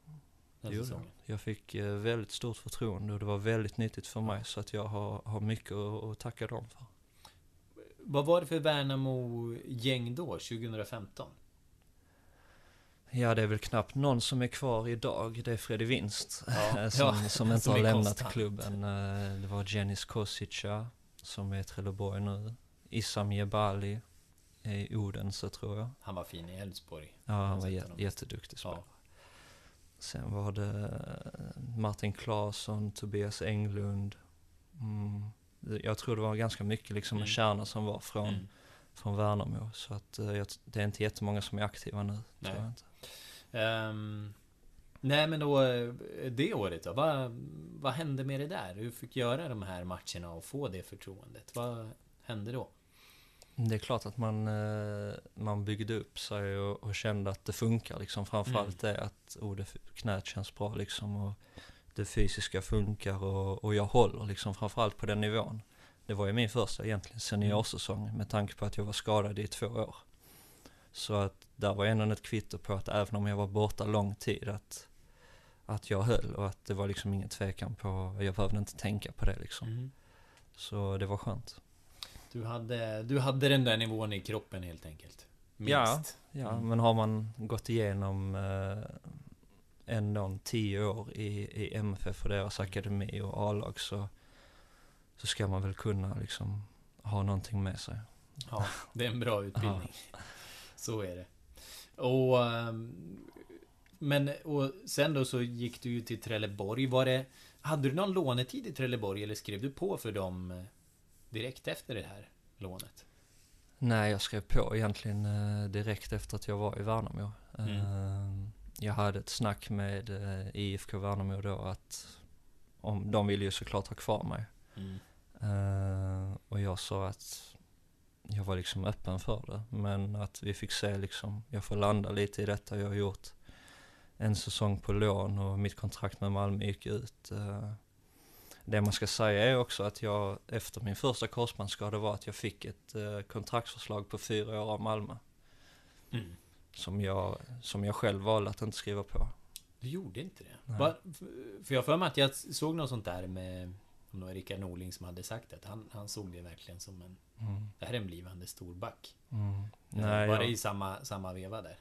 det gjorde jag. Jag fick eh, väldigt stort förtroende och det var väldigt nyttigt för mig så att jag har, har mycket att, tacka dem för. Vad var det för Värnamo-gäng då, 2015? Ja, det är väl knappt någon som är kvar idag. Det är Freddy Winst ja, som, ja, som inte som har lämnat konstant. klubben. Eh, det var Jenis Kosica som är i Trelleborg nu. Issam Jebali i Odense tror jag. Han var fin i Elfsborg. Ja, han var jät jätteduktig spelare. Ja. Sen var det eh, Martin Claesson, Tobias Englund. Mm. Jag tror det var ganska mycket liksom en mm. kärna som var från, mm. från Värnamo. Så att eh, det är inte jättemånga som är aktiva nu. Nej. Tror jag inte. Um, nej men då det året då, vad, vad hände med det där? Du fick göra de här matcherna och få det förtroendet. Vad hände då? Det är klart att man, eh, man byggde upp sig och, och kände att det funkar liksom. Framförallt mm. det att oh, det, knät känns bra liksom och det fysiska funkar och, och jag håller liksom framförallt på den nivån. Det var ju min första egentligen seniorsäsong med tanke på att jag var skadad i två år. Så att där var ändå ett kvitto på att även om jag var borta lång tid att, att jag höll och att det var liksom ingen tvekan på, jag behövde inte tänka på det liksom. Mm. Så det var skönt. Du hade, du hade den där nivån i kroppen helt enkelt? Minst. Ja, ja mm. men har man gått igenom eh, ändå tio år i, i MFF och deras akademi och A-lag så, så ska man väl kunna liksom ha någonting med sig. Ja, det är en bra utbildning. Ja. Så är det. Och... Ehm, men och sen då så gick du ju till Trelleborg. Var det... Hade du någon lånetid i Trelleborg eller skrev du på för dem eh, direkt efter det här lånet? Nej, jag skrev på egentligen eh, direkt efter att jag var i Värnamo. Mm. Ehm, jag hade ett snack med eh, IFK Värnamo då att om, de ville ju såklart ha kvar mig. Mm. Ehm, och jag sa att jag var liksom öppen för det. Men att vi fick se liksom, jag får landa lite i detta. Jag har gjort en säsong på lån och mitt kontrakt med Malmö gick ut. Eh, det man ska säga är också att jag efter min första korsbandsskada var att jag fick ett eh, kontraktsförslag på fyra år av Malmö. Mm. Som, jag, som jag själv valde att inte skriva på. Du gjorde inte det? Va? För jag för mig att jag såg något sånt där med om det var Rickard Norling som hade sagt det. Han, han såg det verkligen som en... Mm. Det här är en blivande storback. Mm. Nej, var jag, det i samma, samma veva där?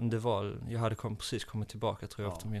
det var, jag hade kom, precis kommit tillbaka tror jag Ja. efter min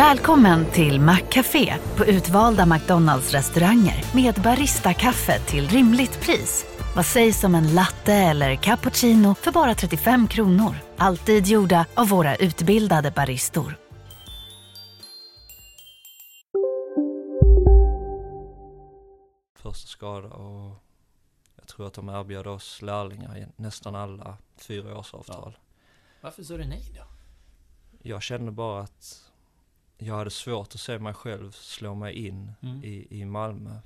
Välkommen till Maccafé på utvalda McDonalds restauranger med Baristakaffe till rimligt pris. Vad sägs om en latte eller cappuccino för bara 35 kronor? Alltid gjorda av våra utbildade baristor. första skada och jag tror att de erbjöd oss lärlingar i nästan alla fyraårsavtal. Varför sa du nej då? Jag kände bara att jag hade svårt att se mig själv slå mig in Mm. i, i Malmö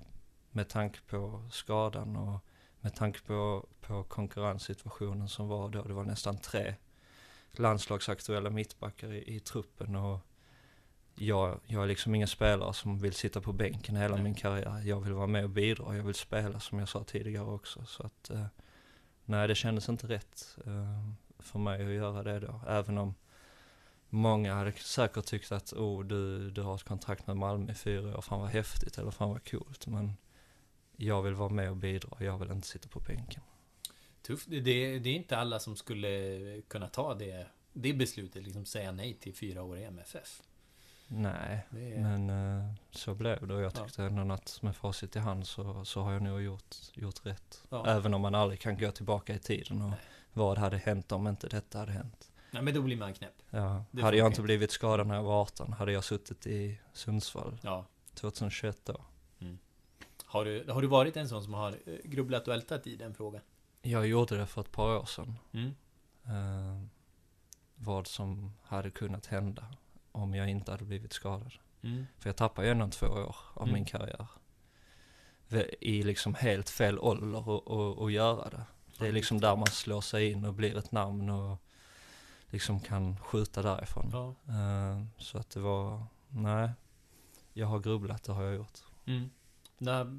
med tanke på skadan och med tanke på, på konkurrenssituationen som var då. Det var nästan tre landslagsaktuella mittbackar i, i truppen och jag, jag är liksom ingen spelare som vill sitta på bänken hela Nej. min karriär. Jag vill vara med och bidra. Jag vill spela som jag sa tidigare också. Så att, eh, nej det kändes inte rätt eh, för mig att göra det då. Även om många hade säkert tyckt att oh, du, du har ett kontrakt med Malmö i fyra år, fan vad häftigt eller fan vad coolt. Men jag vill vara med och bidra, jag vill inte sitta på bänken. Tufft. Det, det är inte alla som skulle kunna ta det, det beslutet, liksom säga nej till fyra år i MFF. Nej, är, men eh, så blev det och jag Ja. tyckte ändå att med facit i hand så, så har jag nog gjort, gjort rätt. ja. Även om man aldrig kan gå tillbaka i tiden och Nej. vad hade hänt om inte detta hade hänt. Nej, men då blir man knäpp. Ja. Det Hade jag inte blivit skadad när jag var 18, hade jag suttit i Sundsvall Ja. 2021 då. Har du, har du varit en sån som har eh, grubblat och ältat i den frågan? Jag gjorde det för ett par år sedan. Mm. eh, vad som hade kunnat hända om jag inte hade blivit skadad. Mm. För jag tappade ju ändå två år av Mm. min karriär. Ve- I liksom helt fel ålder och, och, och göra det. Det är liksom där man slår sig in och blir ett namn och liksom kan skjuta därifrån. Ja. Eh, så att det var, nej, jag har grubblat, det har jag gjort. Mm. När,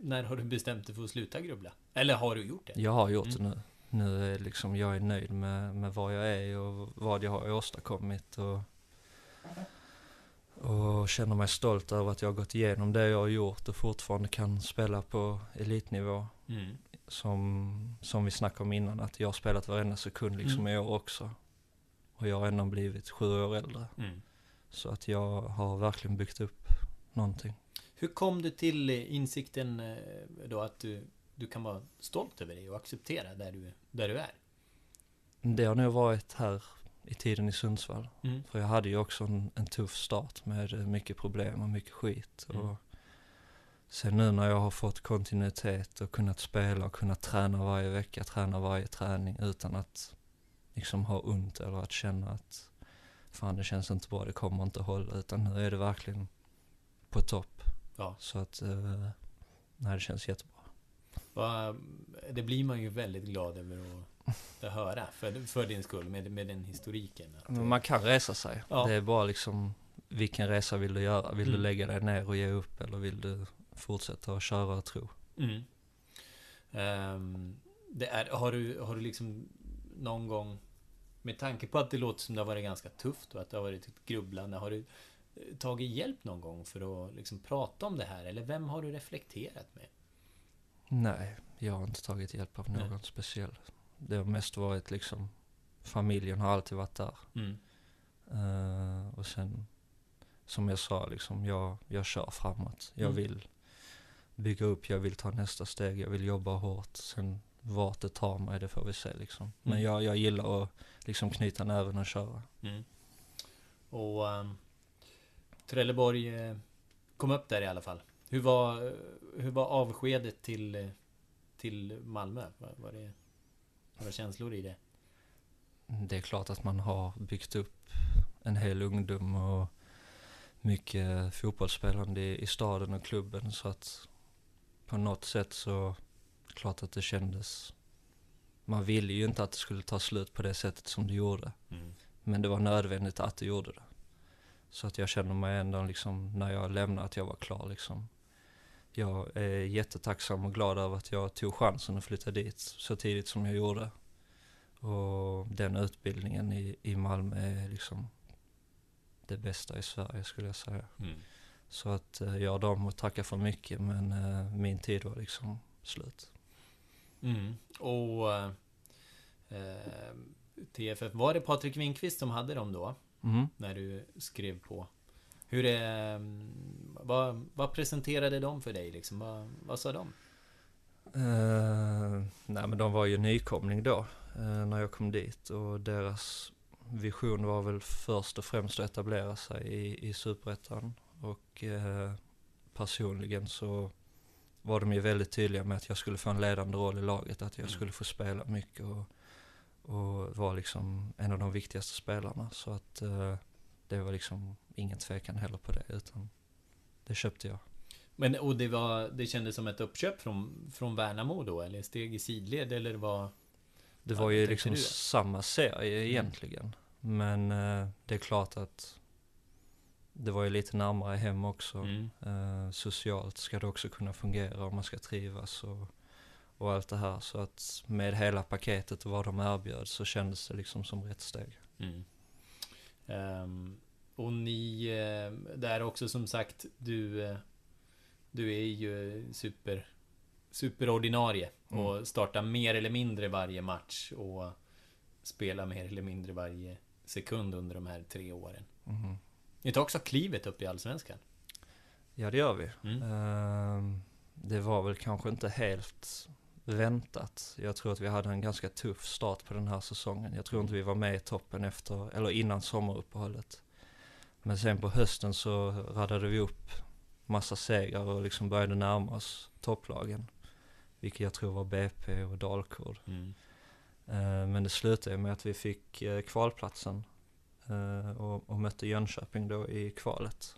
när har du bestämt dig för att sluta grubbla? Eller har du gjort det? Jag har gjort Mm. det nu. Nu är liksom, jag är nöjd med, med vad jag är och vad jag har åstadkommit och, och känner mig stolt över att jag har gått igenom det jag har gjort och fortfarande kan spela på elitnivå. Mm. Som, som vi snackade om innan, att jag har spelat varenda sekund liksom Mm. i år också. Och jag har ändå blivit sju år äldre. Mm. Så att jag har verkligen byggt upp någonting. Hur kom du till eh, insikten eh, då att du, du kan vara stolt över dig och acceptera där du, där du är? Det har nog varit här i tiden i Sundsvall. Mm. För jag hade ju också en, en tuff start med eh, mycket problem och mycket skit. Mm. Och sen nu när jag har fått kontinuitet och kunnat spela och kunnat träna varje vecka, träna varje träning utan att liksom ha ont eller att känna att fan det känns inte bra, det kommer inte hålla. Utan nu är det verkligen på topp. Ja. Så att, eh, nej det känns jättebra. Va, det blir man ju väldigt glad över att, att höra för, för din skull med, med den historiken. Att, man kan resa sig. Ja. Det är bara liksom, vilken resa vill du göra? Vill du Mm. lägga dig ner och ge upp eller vill du fortsätta att köra och tro? Mm. Ehm, det är, har, du, har du liksom någon gång med tanke på att det låter som det har varit ganska tufft och att det har varit ett grubblande. Har du eh, tagit hjälp någon gång för att liksom prata om det här? Eller vem har du reflekterat med? Nej, jag har inte tagit hjälp av någon Nej. speciell. Det har mest varit liksom, familjen har alltid varit där. Mm. Eh, och sen, som jag sa liksom, jag, jag kör framåt. Jag Mm. vill bygga upp, jag vill ta nästa steg, jag vill jobba hårt. Sen vart det tar mig, det får vi se liksom. Men Mm. jag, jag gillar att liksom knyta näven och köra. Mm. Och um, Trelleborg eh, kom upp där i alla fall. Hur var, hur var avskedet till, eh, till Malmö? Var, var det några känslor i det? Det är klart att man har byggt upp en hel ungdom och mycket fotbollsspelande i, i staden och klubben så att på något sätt så klart att det kändes man ville ju inte att det skulle ta slut på det sättet som det gjorde. Mm. Men det var nödvändigt att det gjorde det. Så att jag känner mig ändå liksom, när jag lämnade, att jag var klar liksom. Jag är jättetacksam och glad över att jag tog chansen att flytta dit så tidigt som jag gjorde. Och den utbildningen i, i Malmö är liksom det bästa i Sverige skulle jag säga. Mm. Så att eh, jag har dem att tacka för mycket men eh, min tid var liksom slut. Mm. Och eh, TFF, var det Patrik Winkvist som hade dem då? Mm. När du skrev på? Hur är, vad, vad presenterade de för dig liksom? Vad, vad sa de? Eh, nej men de var ju nykomling då eh, när jag kom dit och deras vision var väl först och främst att etablera sig i, i Superettan och eh, personligen så var de ju väldigt tydliga med att jag skulle få en ledande roll i laget, att jag Mm. skulle få spela mycket och, och vara liksom en av de viktigaste spelarna. Så att eh, det var liksom ingen tvekan heller på det utan det köpte jag. Men, och det var, det kändes som ett uppköp från, från Värnamo då? Eller steg i sidled? Eller vad? Det var ju liksom samma serie Mm. egentligen. Men eh, det är klart att det var ju lite närmare hem också. Mm. Eh, socialt ska det också kunna fungera om man ska trivas och, och allt det här. Så att med hela paketet och vad de erbjöd så kändes det liksom som rätt steg. Mm. Ehm, och ni, eh, där också som sagt, du, eh, du är ju super, superordinarie Mm. och startar mer eller mindre varje match och spelar mer eller mindre varje sekund under de här tre åren. Mhm. Ni tar också klivet upp i Allsvenskan. Ja det gör vi. Mm. Ehm, det var väl kanske inte helt väntat. Jag tror att vi hade en ganska tuff start på den här säsongen. Jag tror inte vi var med i toppen efter, eller innan sommaruppehållet. Men sen på hösten så radade vi upp massa segrar och liksom började närma oss topplagen. Vilket jag tror var BP och Dalkurd. Mm. Eh, Men det slutade med att vi fick eh, kvalplatsen Eh, och, och mötte Jönköping då i kvalet.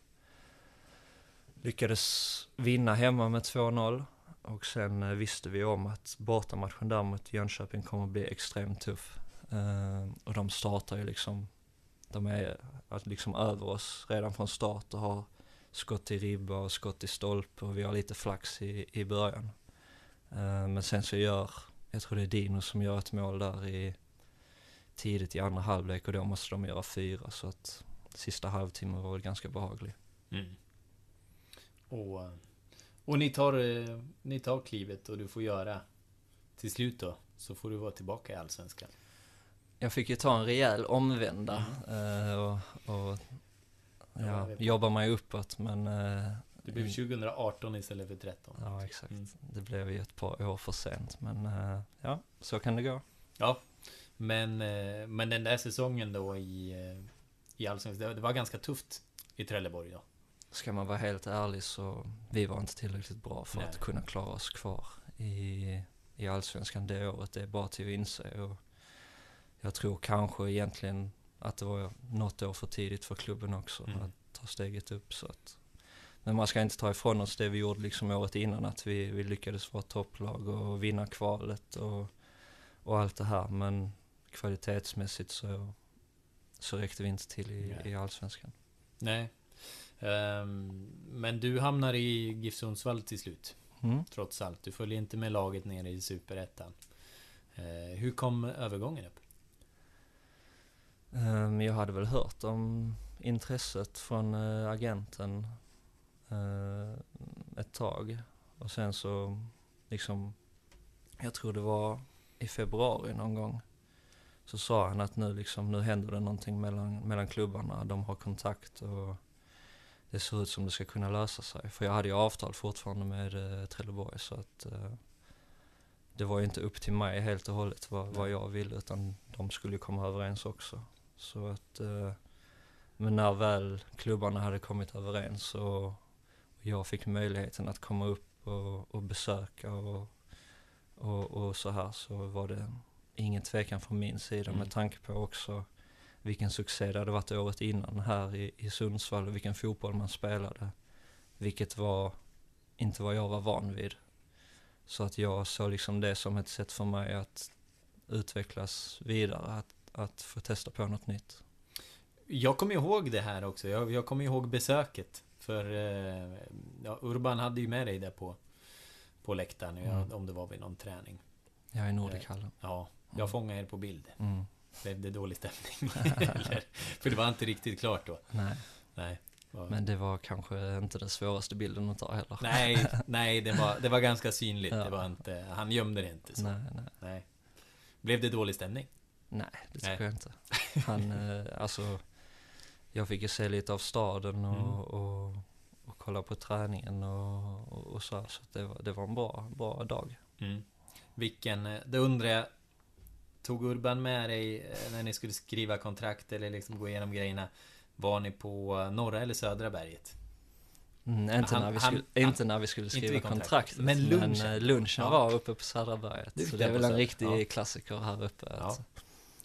Lyckades vinna hemma med 2-0 och sen eh, visste vi om att bortamatchen där mot Jönköping kommer att bli extremt tuff. Eh, Och de startar ju liksom, de är att liksom över oss redan från start och har skott i ribba och skott i stolpe och vi har lite flax i, i början. Eh, Men sen så gör jag tror det är Dino som gör ett mål där i tidigt i andra halvlek och då måste de göra fyra så att sista halvtimmen var ganska behaglig. Mm. Och, och ni, tar, eh, ni tar klivet och du får göra till slut då, så får du vara tillbaka i Allsvenskan. Jag fick ju ta en rejäl omvända eh, och, och Ja, jobbar mig uppåt men eh, Det blev 2018 istället för 13. ja exakt. Mm. Det blev ju ett par år för sent men eh, ja, så kan det gå. Ja, men, eh, men den där säsongen då i, eh, i Allsvenskan, det- det var ganska tufft i Trelleborg då. Ska man vara helt ärlig så vi var inte tillräckligt bra för Nej. att kunna klara oss kvar i, i Allsvenskan det året. Det är bara till att inse och jag tror kanske egentligen att det var något år för tidigt för klubben också Mm. att ta steget upp så att men man ska inte ta ifrån oss det vi gjorde liksom året innan att vi, vi lyckades vara topplag och vinna kvalet och, och allt det här men kvalitetsmässigt så, så räckte vi inte till i, Nej. i Allsvenskan. Nej. Ehm, men du hamnar i GIF Sundsvall till slut, Mm. trots allt. Du följer inte med laget ner i Superettan. Eh, hur kom övergången upp? Um, jag hade väl hört om intresset från eh, agenten eh, ett tag. Och sen så liksom, jag tror det var i februari någon gång. Så sa han att nu liksom, nu händer det någonting mellan, mellan klubbarna. De har kontakt och det ser ut som det ska kunna lösa sig. För jag hade ju avtal fortfarande med eh, Trelleborg så att eh, det var ju inte upp till mig helt och hållet vad, vad jag ville utan de skulle ju komma överens också. Så att, eh, men när väl klubbarna hade kommit överens och, jag fick möjligheten att komma upp och, och besöka och, och, och så här så var det ingen tvekan från min sida Mm. med tanke på också vilken succé det hade varit året innan här i, i Sundsvall och vilken fotboll man spelade. Vilket var inte vad jag var van vid. Så att jag såg liksom det som ett sätt för mig att utvecklas vidare, att, att få testa på något nytt. Jag kommer ihåg det här också. Jag, jag kommer ihåg besöket. För eh, ja, Urban hade ju med dig där på, på läktaren, mm. om det var vid någon träning. Ja, i Nordikallen. Eh, ja, jag fångade er på bild. Mm. Blev det dålig stämning? Eller, för det var inte riktigt klart då. Nej. Nej. Men det var kanske inte den svåraste bilden att ta heller. Nej, nej det, var, det var ganska synligt. Ja. Det var inte, han gömde det inte. Så. Nej, nej. nej. Blev det dålig stämning? Nej, det tycker jag inte. Han, eh, alltså, jag fick ju se lite av staden och, mm. och, och kolla på träningen och, och, och så. Så det var, det var en bra, bra dag. Mm. Vilken, eh, då undrar jag, tog Urban med dig eh, när ni skulle skriva kontrakt eller liksom gå igenom grejerna? Var ni på norra eller södra berget? Mm, inte, han, när vi skulle, han, inte när vi skulle skriva kontraktet. Men lunchen, men, lunchen ja. var uppe på Södra berget. Det så det är väl en riktig ja. klassiker här uppe. Ja. Att,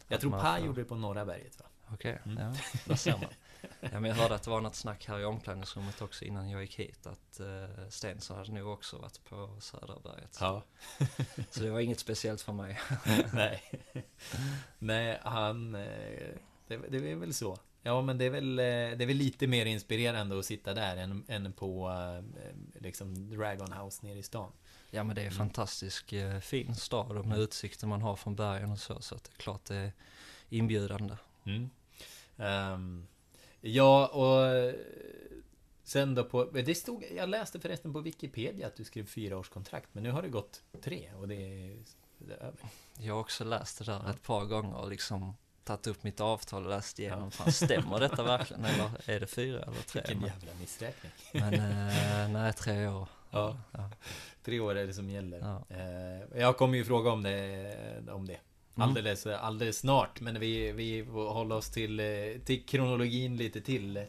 jag att tror Pa gjorde det på Norra berget va? Okej, okay, mm. ja, där ser man. Ja, men jag hörde att det var något snack här i omklädningsrummet också innan jag gick hit att uh, Stensson hade nog också varit på Södra berget. Ja. så det var inget speciellt för mig. Nej. Nej, han... Eh, det, det är väl så. Ja, men det är väl, eh, det är väl lite mer inspirerande att sitta där än, än på liksom Dragon House nere i stan. Ja, men det är en mm. fantastisk fin stad och med utsikten man har från bergen och så, så att det är klart det är inbjudande. Mm. Um, ja, och sen då på, det stod, jag läste förresten på Wikipedia att du skrev fyra års kontrakt, men nu har det gått tre och det är, det är över. Jag har också läst det där ja. ett par gånger och liksom tagit upp mitt avtal och läst igenom. Fan, stämmer detta verkligen? Eller är det fyra eller tre? Vilken jävla missräkning. Men eh, nej, tre år. Ja. ja. Tre år är det som gäller. Ja. Eh, jag kommer ju fråga om det, om det. Mm. Alldeles, alldeles snart. Men vi, vi håller oss till, till kronologin lite till.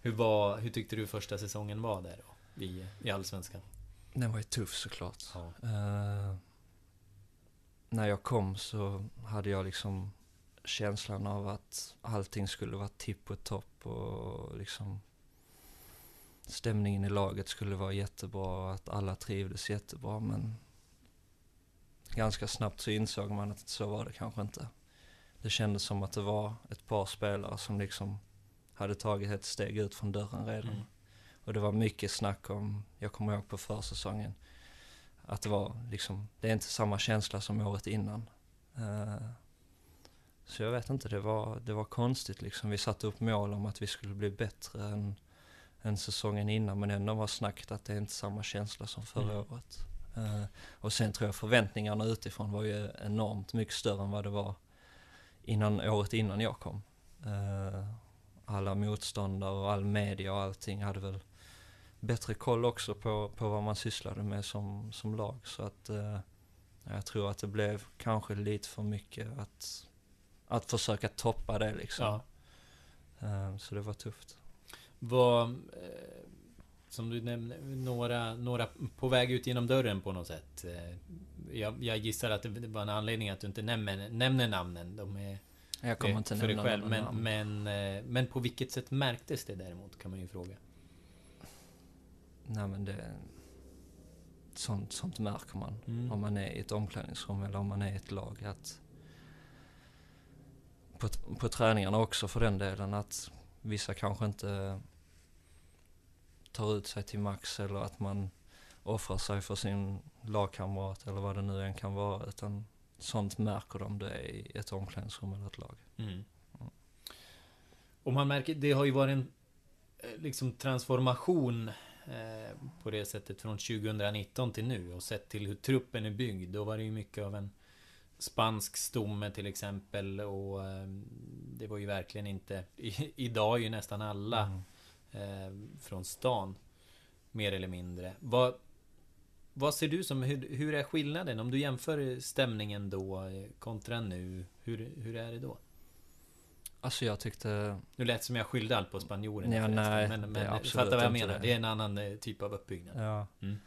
Hur, var, hur tyckte du första säsongen var där då? I, i Allsvenskan? Den var ju tuff såklart. Ja. Uh, när jag kom så hade jag liksom känslan av att allting skulle vara tipp och topp och liksom stämningen i laget skulle vara jättebra och att alla trivdes jättebra men ganska snabbt så insåg man att så var det kanske inte. Det kändes som att det var ett par spelare som liksom hade tagit ett steg ut från dörren redan. Mm. Och det var mycket snack om, jag kommer ihåg på försäsongen, att det var liksom, det är inte samma känsla som året innan. Uh, så jag vet inte, det var, det var konstigt liksom. Vi satte upp mål om att vi skulle bli bättre än, än säsongen innan men ändå var snacket att det är inte samma känsla som förra mm. året. Uh, och sen tror jag förväntningarna utifrån var ju enormt mycket större än vad det var innan året innan jag kom. Uh, alla motståndare och all media och allting hade väl bättre koll också på, på vad man sysslade med som, som lag. Så att uh, jag tror att det blev kanske lite för mycket att att försöka toppa det liksom. Ja. Så det var tufft. Vad, eh, som du nämnde, några, några på väg ut genom dörren på något sätt. Eh, jag, jag gissar att det var en anledning att du inte nämner, nämner namnen. De är jag kommer inte för dig själv. Men, men, eh, men på vilket sätt märktes det däremot, kan man ju fråga. Nej men det... Sånt, sånt märker man. Mm. Om man är i ett omklädningsrum eller om man är i ett lag. Att på, på träningarna också för den delen att vissa kanske inte tar ut sig till max eller att man offrar sig för sin lagkamrat eller vad det nu än kan vara. Utan sånt märker de det i ett omklädningsrum eller ett lag. Mm. Mm. Och man märker, det har ju varit en eh, liksom transformation eh, på det sättet från 2019 till nu och sett till hur truppen är byggd. Då var det ju mycket av en spansk stomme till exempel och eh, det var ju verkligen inte... I, idag är ju nästan alla mm. Eh, från stan. Mer eller mindre. Vad, vad ser du som... Hur, hur är skillnaden? Om du jämför stämningen då eh, kontra nu. Hur, hur är det då? Alltså jag tyckte... Nu lät som jag skyllde allt på spanjoren ja, nej, Men, men fattar vad jag menar? Det. det är en annan eh, typ av uppbyggnad. Ja. Mm.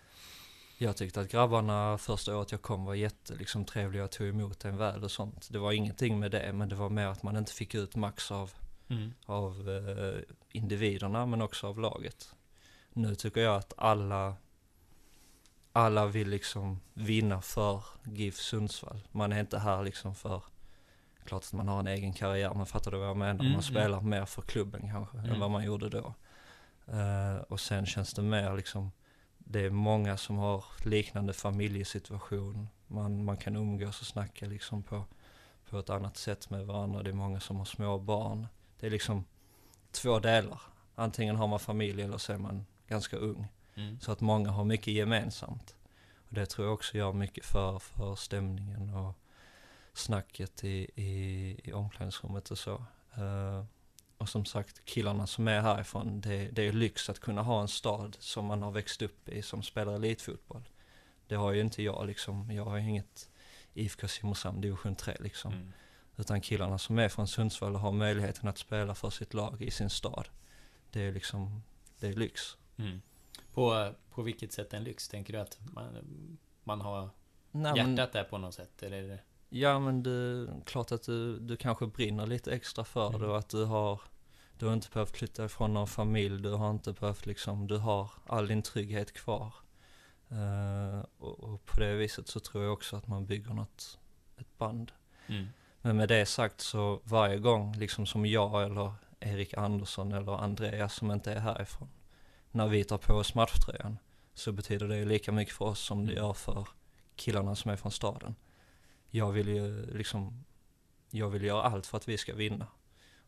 Jag tyckte att grabbarna första året jag kom var jätte liksom, trevliga och tog emot en väl och sånt. Det var ingenting med det, men det var mer att man inte fick ut max av, Mm. av eh, individerna men också av laget. Nu tycker jag att alla, alla vill liksom vinna för GIF Sundsvall. Man är inte här liksom för, klart att man har en egen karriär, men fattar du vad jag menar? Mm, man mm. spelar mer för klubben kanske Mm. än vad man gjorde då. Eh, och sen känns det mer liksom, det är många som har liknande familjesituation. Man, man kan umgås och snacka liksom på, på ett annat sätt med varandra. Det är många som har små barn. Det är liksom två delar. Antingen har man familj eller så är man ganska ung. Mm. Så att många har mycket gemensamt. Och det tror jag också gör mycket för, för stämningen och snacket i, i, i omklädningsrummet och så. Eh, och som sagt, killarna som är härifrån, det, det är lyx att kunna ha en stad som man har växt upp i som spelar elitfotboll. Det har ju inte jag liksom. Jag har ju inget IFK Simrishamn division 3 liksom. Mm. Utan killarna som är från Sundsvall och har möjligheten att spela för sitt lag i sin stad. Det är liksom, det är lyx. Mm. På, på vilket sätt en lyx? Tänker du att man, man har Nej, men- hjärtat där på något sätt? Eller är det... Ja men det, klart att du, du kanske brinner lite extra för Mm. det och att du har Du har inte behövt flytta ifrån någon familj, du har inte behövt liksom, du har all din trygghet kvar. Eh, och, och på det viset så tror jag också att man bygger något, ett band. Mm. Men med det sagt så varje gång liksom som jag eller Erik Andersson eller Andreas som inte är härifrån. När vi tar på oss matchtröjan så betyder det ju lika mycket för oss som det gör för killarna som är från staden. Jag vill ju liksom, jag vill göra allt för att vi ska vinna.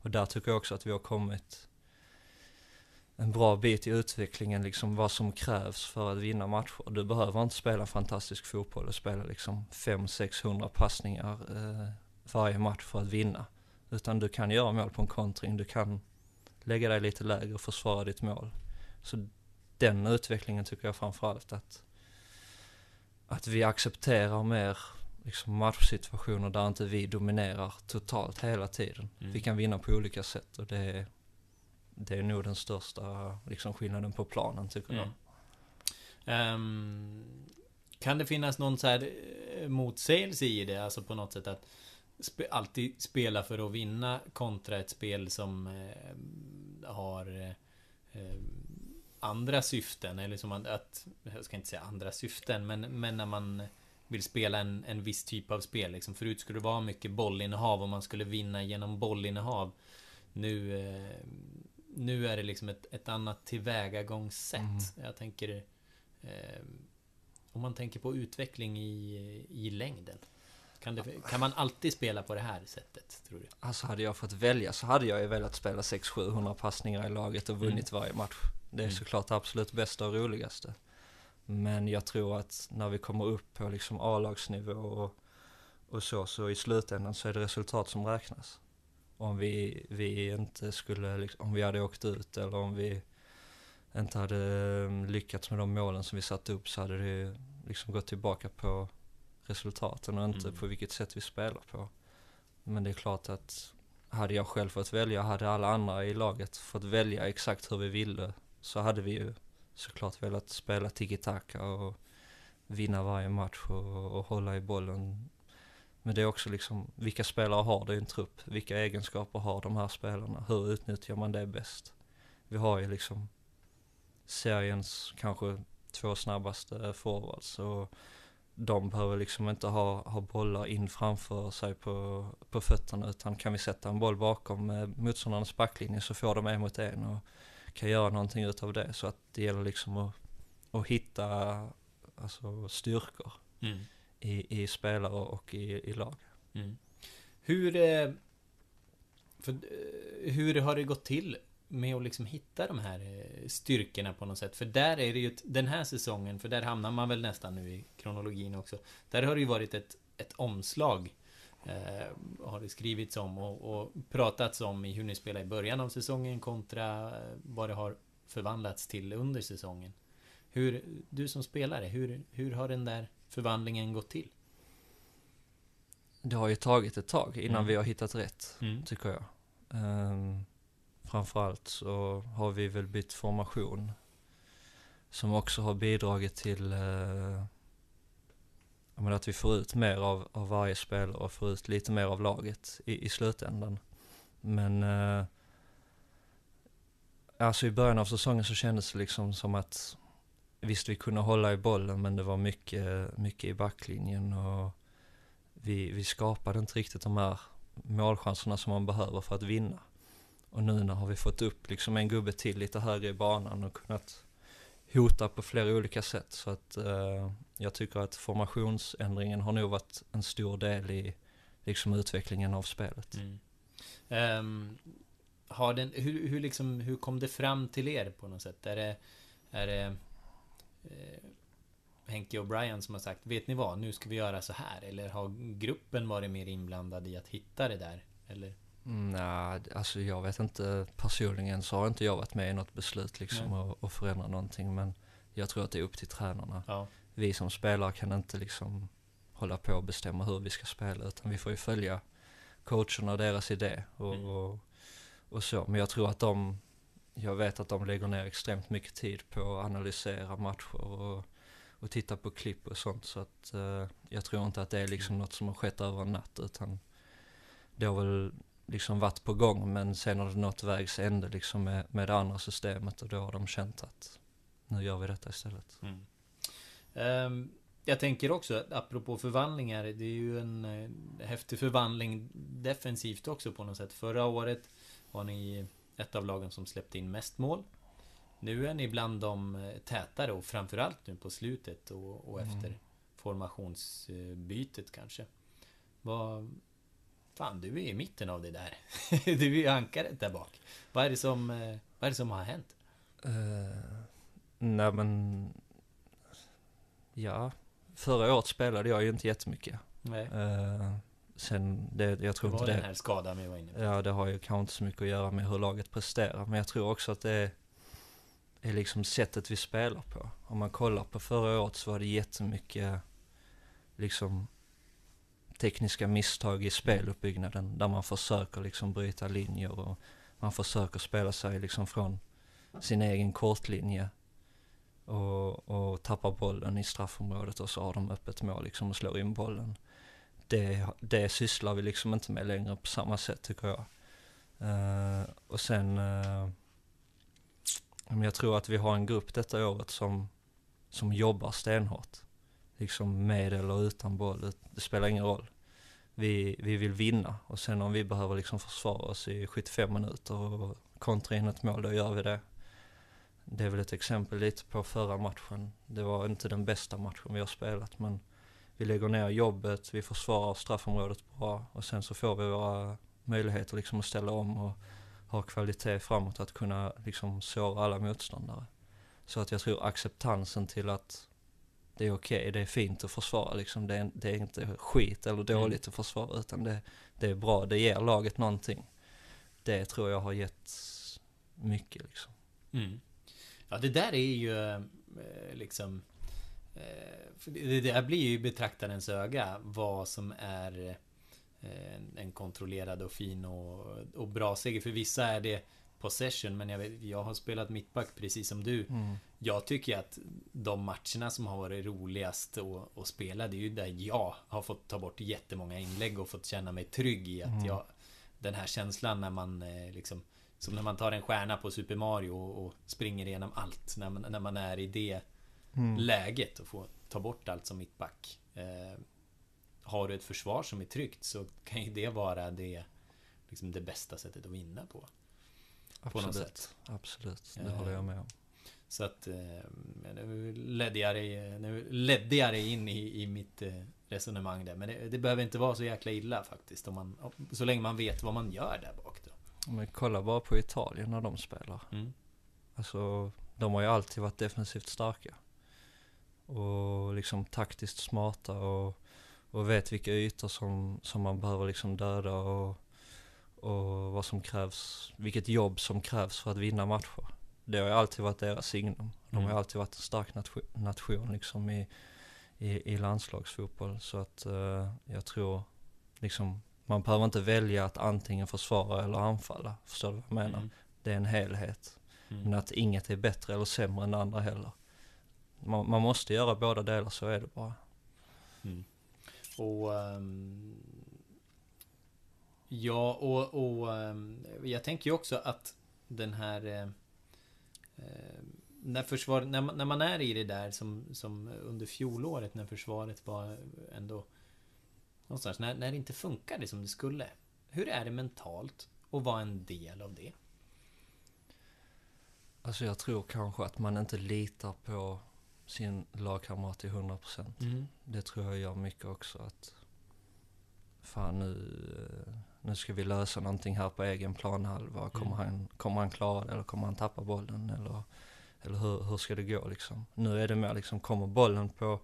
Och där tycker jag också att vi har kommit en bra bit i utvecklingen, liksom vad som krävs för att vinna matcher. Du behöver inte spela fantastisk fotboll och spela liksom 500-600 passningar eh, varje match för att vinna. Utan du kan göra mål på en kontring, du kan lägga dig lite lägre och försvara ditt mål. Så den utvecklingen tycker jag framförallt att, att vi accepterar mer liksom matchsituationer där inte vi dominerar totalt hela tiden. Mm. Vi kan vinna på olika sätt och det är, det är nog den största liksom, skillnaden på planen tycker jag. Mm. Ehm, kan det finnas någon så här eh, motsägelse i det? Alltså på något sätt att spe, alltid spela för att vinna kontra ett spel som eh, har eh, andra syften eller som att, att jag ska inte säga andra syften men, men när man vill spela en, en viss typ av spel liksom. Förut skulle det vara mycket bollinnehav och man skulle vinna genom bollinnehav. Nu eh, Nu är det liksom ett, ett annat tillvägagångssätt. Mm. Jag tänker eh, Om man tänker på utveckling i, i längden. Kan, det, kan man alltid spela på det här sättet, tror du? Alltså hade jag fått välja så hade jag ju velat spela 600-700 passningar i laget och vunnit varje match. Det är Mm. såklart det absolut bästa och roligaste. Men jag tror att när vi kommer upp på liksom A-lagsnivå och, och så, så i slutändan så är det resultat som räknas. Om vi, vi inte skulle, liksom, om vi hade åkt ut eller om vi inte hade lyckats med de målen som vi satte upp så hade det liksom gått tillbaka på resultaten och inte Mm. på vilket sätt vi spelar på. Men det är klart att hade jag själv fått välja, hade alla andra i laget fått välja exakt hur vi ville, så hade vi ju såklart velat spela tiki-taka och vinna varje match och, och hålla i bollen. Men det är också liksom, vilka spelare har det i en trupp? Vilka egenskaper har de här spelarna? Hur utnyttjar man det bäst? Vi har ju liksom seriens kanske två snabbaste forwards och de behöver liksom inte ha, ha bollar in framför sig på, på fötterna utan kan vi sätta en boll bakom motståndarnas backlinje så får de en mot en och kan göra någonting utav det. Så att det gäller liksom att, att hitta alltså, styrkor Mm. i, i spelare och i, i lag. Mm. Hur... eh, För, eh, hur har det gått till med att liksom hitta de här eh, styrkorna på något sätt? För där är det ju den här säsongen, för där hamnar man väl nästan nu i kronologin också. Där har det ju varit ett, ett omslag. Eh, har det skrivits om och, och pratats om i hur ni spelar i början av säsongen kontra eh, vad det har förvandlats till under säsongen. Hur, du som spelare, hur, hur har den där förvandlingen gått till? Det har ju tagit ett tag innan Mm. vi har hittat rätt, Mm. tycker jag. Um, framförallt så har vi väl bytt formation som också har bidragit till eh, att vi får ut mer av, av varje spelare och får ut lite mer av laget i, i slutändan. Men eh, alltså i början av säsongen så kändes det liksom som att visst vi kunde hålla i bollen men det var mycket, mycket i backlinjen och vi, vi skapade inte riktigt de här målchanserna som man behöver för att vinna. Och nu när har vi fått upp liksom en gubbe till lite högre i banan och kunnat hota på flera olika sätt. Så att eh, jag tycker att formationsändringen har nog varit en stor del i liksom utvecklingen av spelet. Mm. Um, har den, hur, hur, liksom, hur kom det fram till er på något sätt? Är det, är det eh, Henke och Brian som har sagt Vet ni vad, nu ska vi göra så här? Eller har gruppen varit mer inblandad i att hitta det där? Eller? Nej, alltså jag vet inte. Personligen så har inte jag varit med i något beslut liksom och, och förändra någonting. Men jag tror att det är upp till tränarna. Ja. Vi som spelare kan inte liksom hålla på och bestämma hur vi ska spela. Utan vi får ju följa coacherna och deras idé och, mm. och, och så. Men jag tror att de, jag vet att de lägger ner extremt mycket tid på att analysera matcher och, och titta på klipp och sånt. Så att uh, jag tror inte att det är liksom mm. något som har skett över en natt. Utan det har väl liksom varit på gång men sen har det nått vägs ände liksom med, med det andra systemet och då har de känt att nu gör vi detta istället. Mm. Um, jag tänker också, apropå förvandlingar, det är ju en uh, häftig förvandling defensivt också på något sätt. Förra året var ni ett av lagen som släppte in mest mål. Nu är ni bland de eh, tätare och framförallt nu på slutet och, och efter mm. formationsbytet kanske. Vad, Fan, du är i mitten av det där. du är ju ankaret där bak. Vad är det som, eh, vad är det som har hänt? Uh, nej men... Ja. Förra året spelade jag ju inte jättemycket. Nej. Uh, sen, det, jag tror det inte det... den här skadan vi var inne på. Ja, det har ju kanske inte så mycket att göra med hur laget presterar. Men jag tror också att det är, är liksom sättet vi spelar på. Om man kollar på förra året så var det jättemycket liksom tekniska misstag i speluppbyggnaden där man försöker liksom bryta linjer och man försöker spela sig liksom från sin egen kortlinje och, och tappar bollen i straffområdet och så har de öppet mål liksom och slår in bollen. Det, det sysslar vi liksom inte med längre på samma sätt tycker jag. Uh, och sen, uh, jag tror att vi har en grupp detta året som, som jobbar stenhårt liksom med eller utan boll, det spelar ingen roll. Vi, vi vill vinna och sen om vi behöver liksom försvara oss i 75 minuter och kontra in ett mål, då gör vi det. Det är väl ett exempel lite på förra matchen. Det var inte den bästa matchen vi har spelat men vi lägger ner jobbet, vi försvarar straffområdet bra och sen så får vi våra möjligheter liksom att ställa om och ha kvalitet framåt att kunna liksom såra alla motståndare. Så att jag tror acceptansen till att det är okej, okay, det är fint att försvara liksom. Det är, det är inte skit eller dåligt mm. att försvara utan det, det är bra, det ger laget någonting. Det tror jag har gett mycket liksom. Mm. Ja det där är ju eh, liksom eh, Det där blir ju betraktarens öga vad som är eh, en kontrollerad och fin och, och bra seger. För vissa är det possession men jag, vet, jag har spelat mittback precis som du. Mm. Jag tycker att de matcherna som har varit roligast att, att spela det är ju där jag har fått ta bort jättemånga inlägg och fått känna mig trygg i att mm. jag Den här känslan när man eh, liksom Som när man tar en stjärna på Super Mario och, och springer igenom allt när man, när man är i det mm. läget och får ta bort allt som mittback. Eh, har du ett försvar som är tryggt så kan ju det vara det liksom det bästa sättet att vinna på. Absolut, på något sätt. Absolut, det håller jag med om. Så att eh, nu ledde jag dig, nu ledde jag dig in i, i mitt eh, resonemang där. Men det, det, behöver inte vara så jäkla illa faktiskt. Om man, så länge man vet vad man gör där bak då. Men kolla bara på Italien när de spelar. Mm. Alltså, de har ju alltid varit defensivt starka. Och liksom taktiskt smarta och, och vet vilka ytor som, som man behöver liksom döda och och vad som krävs, vilket jobb som krävs för att vinna matcher. Det har ju alltid varit deras signum. De har ju mm. alltid varit en stark nation, nation liksom i, i, i landslagsfotboll. Så att uh, jag tror liksom, man behöver inte välja att antingen försvara eller anfalla. Förstår du vad jag menar? Mm. Det är en helhet. Mm. Men att inget är bättre eller sämre än andra heller. man, man måste göra båda delar, så är det bara. Mm. Och um, Ja, och, och um, jag tänker ju också att den här uh, när, försvar, när, man, när man är i det där som, som under fjolåret när försvaret var ändå någonstans, när, när det inte funkade som det skulle. Hur är det mentalt att vara en del av det? Alltså jag tror kanske att man inte litar på sin lagkamrat till 100%. Mm. Det tror jag gör mycket också att fan nu, eh, nu ska vi lösa någonting här på egen planhalva. Kommer, mm. han, kommer han klara det eller kommer han tappa bollen eller, eller hur, hur ska det gå liksom? Nu är det mer liksom, kommer bollen på,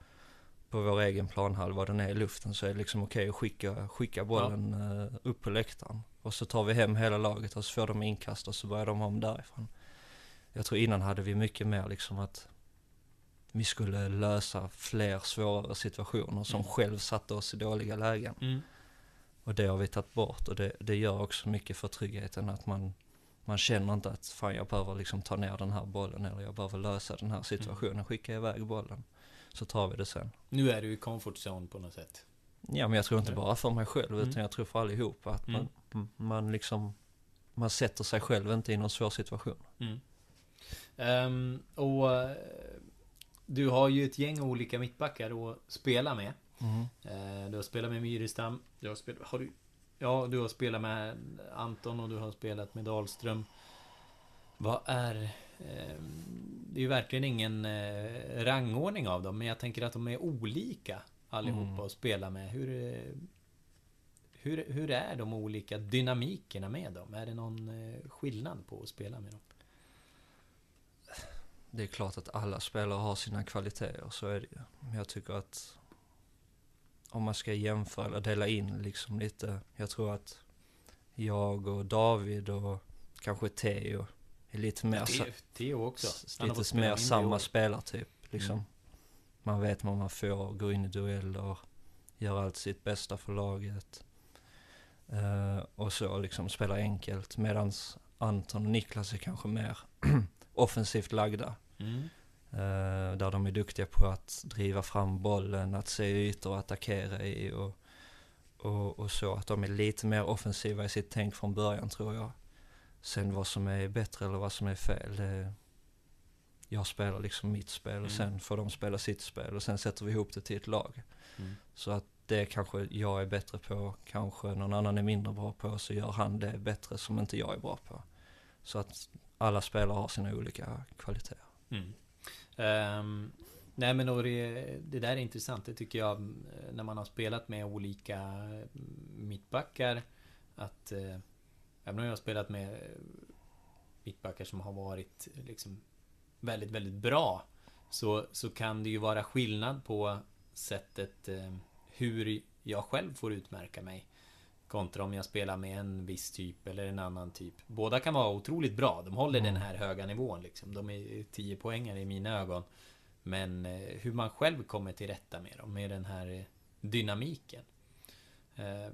på vår egen planhalva, den är i luften så är det liksom okej okay att skicka, skicka bollen ja. uh, upp på läktaren. Och så tar vi hem hela laget och så får de inkast och så börjar de om därifrån. Jag tror innan hade vi mycket mer liksom att vi skulle lösa fler svårare situationer som mm. själv satte oss i dåliga lägen. Mm. Och det har vi tagit bort och det, det gör också mycket för tryggheten att man, man känner inte att fan jag behöver liksom ta ner den här bollen eller jag behöver lösa den här situationen, mm. skicka iväg bollen. Så tar vi det sen. Nu är du i comfort zone på något sätt. Ja men jag tror inte bara för mig själv mm. utan jag tror för allihopa att man, mm. man liksom man sätter sig själv inte i någon svår situation. Um, och du har ju ett gäng olika mittbackar att spela med. Mm. Du har spelat med Myrestam. Du har spelat, har du, ja, du har spelat med Anton och du har spelat med Dahlström. Vad är... Ehm, det är ju verkligen ingen eh, rangordning av dem, men jag tänker att de är olika allihopa mm. att spela med. Hur, hur, hur är de olika dynamikerna med dem? Är det någon eh, skillnad på att spela med dem? Det är klart att alla spelare har sina kvaliteter, så är det ju. Men jag tycker att om man ska jämföra dela in liksom lite. Jag tror att jag och David och kanske Theo är lite mer... Ja, Theo också. Lite mer samma spelartyp liksom. Mm. Man vet vad man får, går in i dueller, gör allt sitt bästa för laget. Uh, och så liksom spelar enkelt. Medans Anton och Niklas är kanske mer offensivt lagda. Mm. Uh, där de är duktiga på att driva fram bollen, att se ytor och attackera i och, och, och, så. Att de är lite mer offensiva i sitt tänk från början tror jag. Sen vad som är bättre eller vad som är fel, det, jag spelar liksom mitt spel och mm. sen får de spela sitt spel och sen sätter vi ihop det till ett lag. Mm. Så att det kanske jag är bättre på, kanske någon annan är mindre bra på, så gör han det bättre som inte jag är bra på. Så att alla spelare har sina olika kvaliteter. Mm. Um, nej men och det, det, där är intressant. Det tycker jag eh, när man har spelat med olika mm, mittbackar. Att eh, även om jag har spelat med eh, mittbackar som har varit eh, liksom väldigt, väldigt bra. Så, så kan det ju vara skillnad på sättet eh, hur jag själv får utmärka mig. Kontra om jag spelar med en viss typ eller en annan typ. Båda kan vara otroligt bra. De håller mm. den här höga nivån liksom. De är 10 poängare i mina ögon. Men eh, hur man själv kommer till rätta med dem, med den här eh, dynamiken. Eh,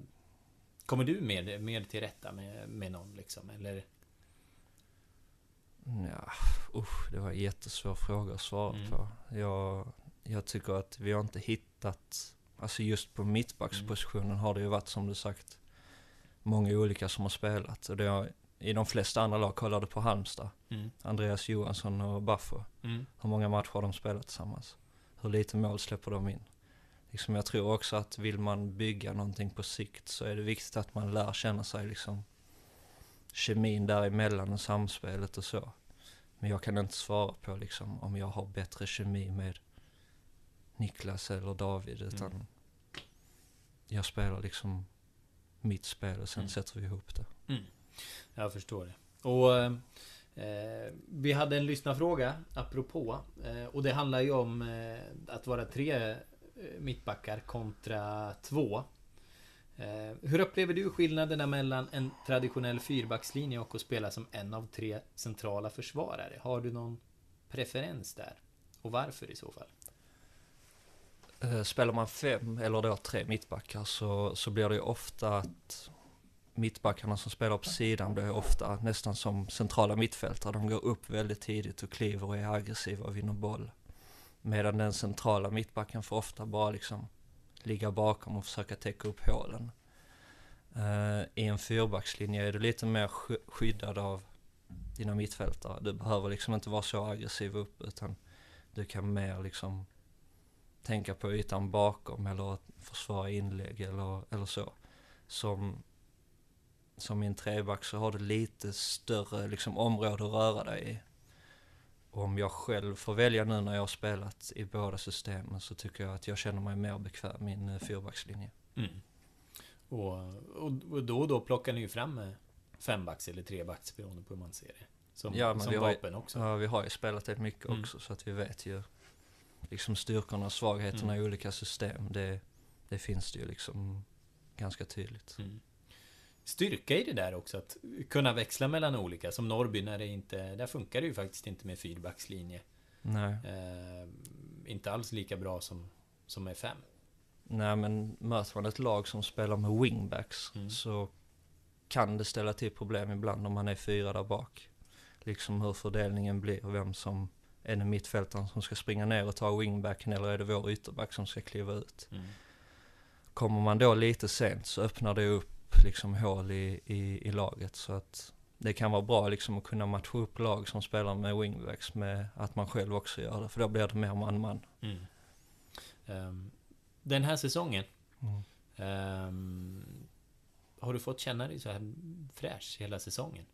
kommer du mer, mer till rätta med, med någon liksom, eller? Ja, usch, det var en jättesvår fråga att svara mm. på. Jag, jag tycker att vi har inte hittat, alltså just på mittbackspositionen mm. har det ju varit som du sagt, många olika som har spelat. Och det har, I de flesta andra lag kollade på Halmstad. Mm. Andreas Johansson och Baffo. Mm. Hur många matcher har de spelat tillsammans? Hur lite mål släpper de in? Liksom jag tror också att vill man bygga någonting på sikt så är det viktigt att man lär känna sig liksom kemin däremellan och samspelet och så. Men jag kan inte svara på liksom om jag har bättre kemi med Niklas eller David utan mm. jag spelar liksom mitt spel och sen mm. sätter vi ihop det. Mm. Jag förstår det. Och eh, Vi hade en lyssnarfråga apropå eh, och det handlar ju om eh, att vara tre eh, mittbackar kontra två. Eh, hur upplever du skillnaderna mellan en traditionell fyrbackslinje och att spela som en av tre centrala försvarare? Har du någon preferens där? Och varför i så fall? Eh, spelar man fem eller då tre mittbackar så, så blir det ju ofta att mittbackarna som spelar på sidan blir ofta nästan som centrala mittfältare. De går upp väldigt tidigt och kliver och är aggressiva och vinner boll. Medan den centrala mittbacken får ofta bara liksom ligga bakom och försöka täcka upp hålen. Uh, I en fyrbackslinje är du lite mer skyddad av dina mittfältare. Du behöver liksom inte vara så aggressiv upp utan du kan mer liksom tänka på ytan bakom eller försvara inlägg eller, eller så. Som, som i en treback så har du lite större liksom område att röra dig i. Om jag själv får välja nu när jag har spelat i båda systemen så tycker jag att jag känner mig mer bekväm i en eh, fyrbackslinje. Mm. Och, och, då och då plockar ni ju fram eh, fembacks eller trebacks beroende på hur man ser det. Som, ja, som vapen har, också. Ja, vi har ju spelat det mycket mm. också så att vi vet ju liksom styrkorna och svagheterna mm. i olika system. Det, det finns det ju liksom ganska tydligt. Mm. Styrka i det där också, att kunna växla mellan olika. Som Norrby, när det inte... Där funkar det ju faktiskt inte med fyrbackslinje. Nej. Eh, inte alls lika bra som, som med fem. Nej, men möter man ett lag som spelar med wingbacks mm. så kan det ställa till problem ibland om man är fyra där bak. Liksom hur fördelningen blir, vem som är det mittfältaren som ska springa ner och ta wingbacken eller är det vår ytterback som ska kliva ut? Mm. Kommer man då lite sent så öppnar det upp liksom hål i, i, i laget så att det kan vara bra liksom att kunna matcha upp lag som spelar med wingbacks med att man själv också gör det, för då blir det mer man-man. Mm. Um, den här säsongen, mm. um, har du fått känna dig så här fräsch hela säsongen?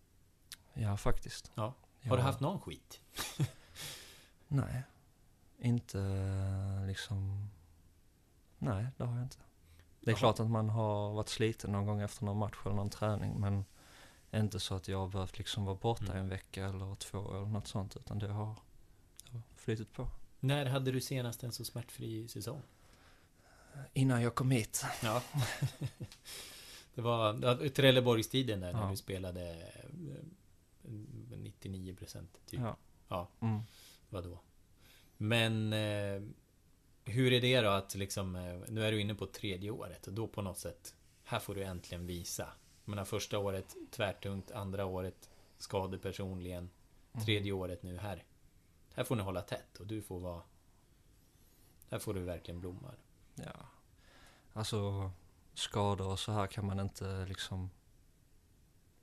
Ja, faktiskt. Ja. Har ja. du haft någon skit? Nej, inte liksom... Nej, det har jag inte. Det är Jaha. klart att man har varit sliten någon gång efter någon match eller någon träning, men inte så att jag har behövt liksom vara borta mm. en vecka eller två eller något sånt, utan det har, det har flyttat på. När hade du senast en så smärtfri säsong? Innan jag kom hit. Ja. det var Trelleborgstiden där, ja. när du spelade 99% eh, typ. Ja. ja. Mm. Vadå? Men eh, hur är det då att liksom, eh, nu är du inne på tredje året och då på något sätt, här får du äntligen visa. Jag menar första året tvärtungt, andra året skade personligen, mm. tredje året nu här. Här får ni hålla tätt och du får vara... Här får du verkligen blomma. Ja. Alltså skador och så här kan man inte liksom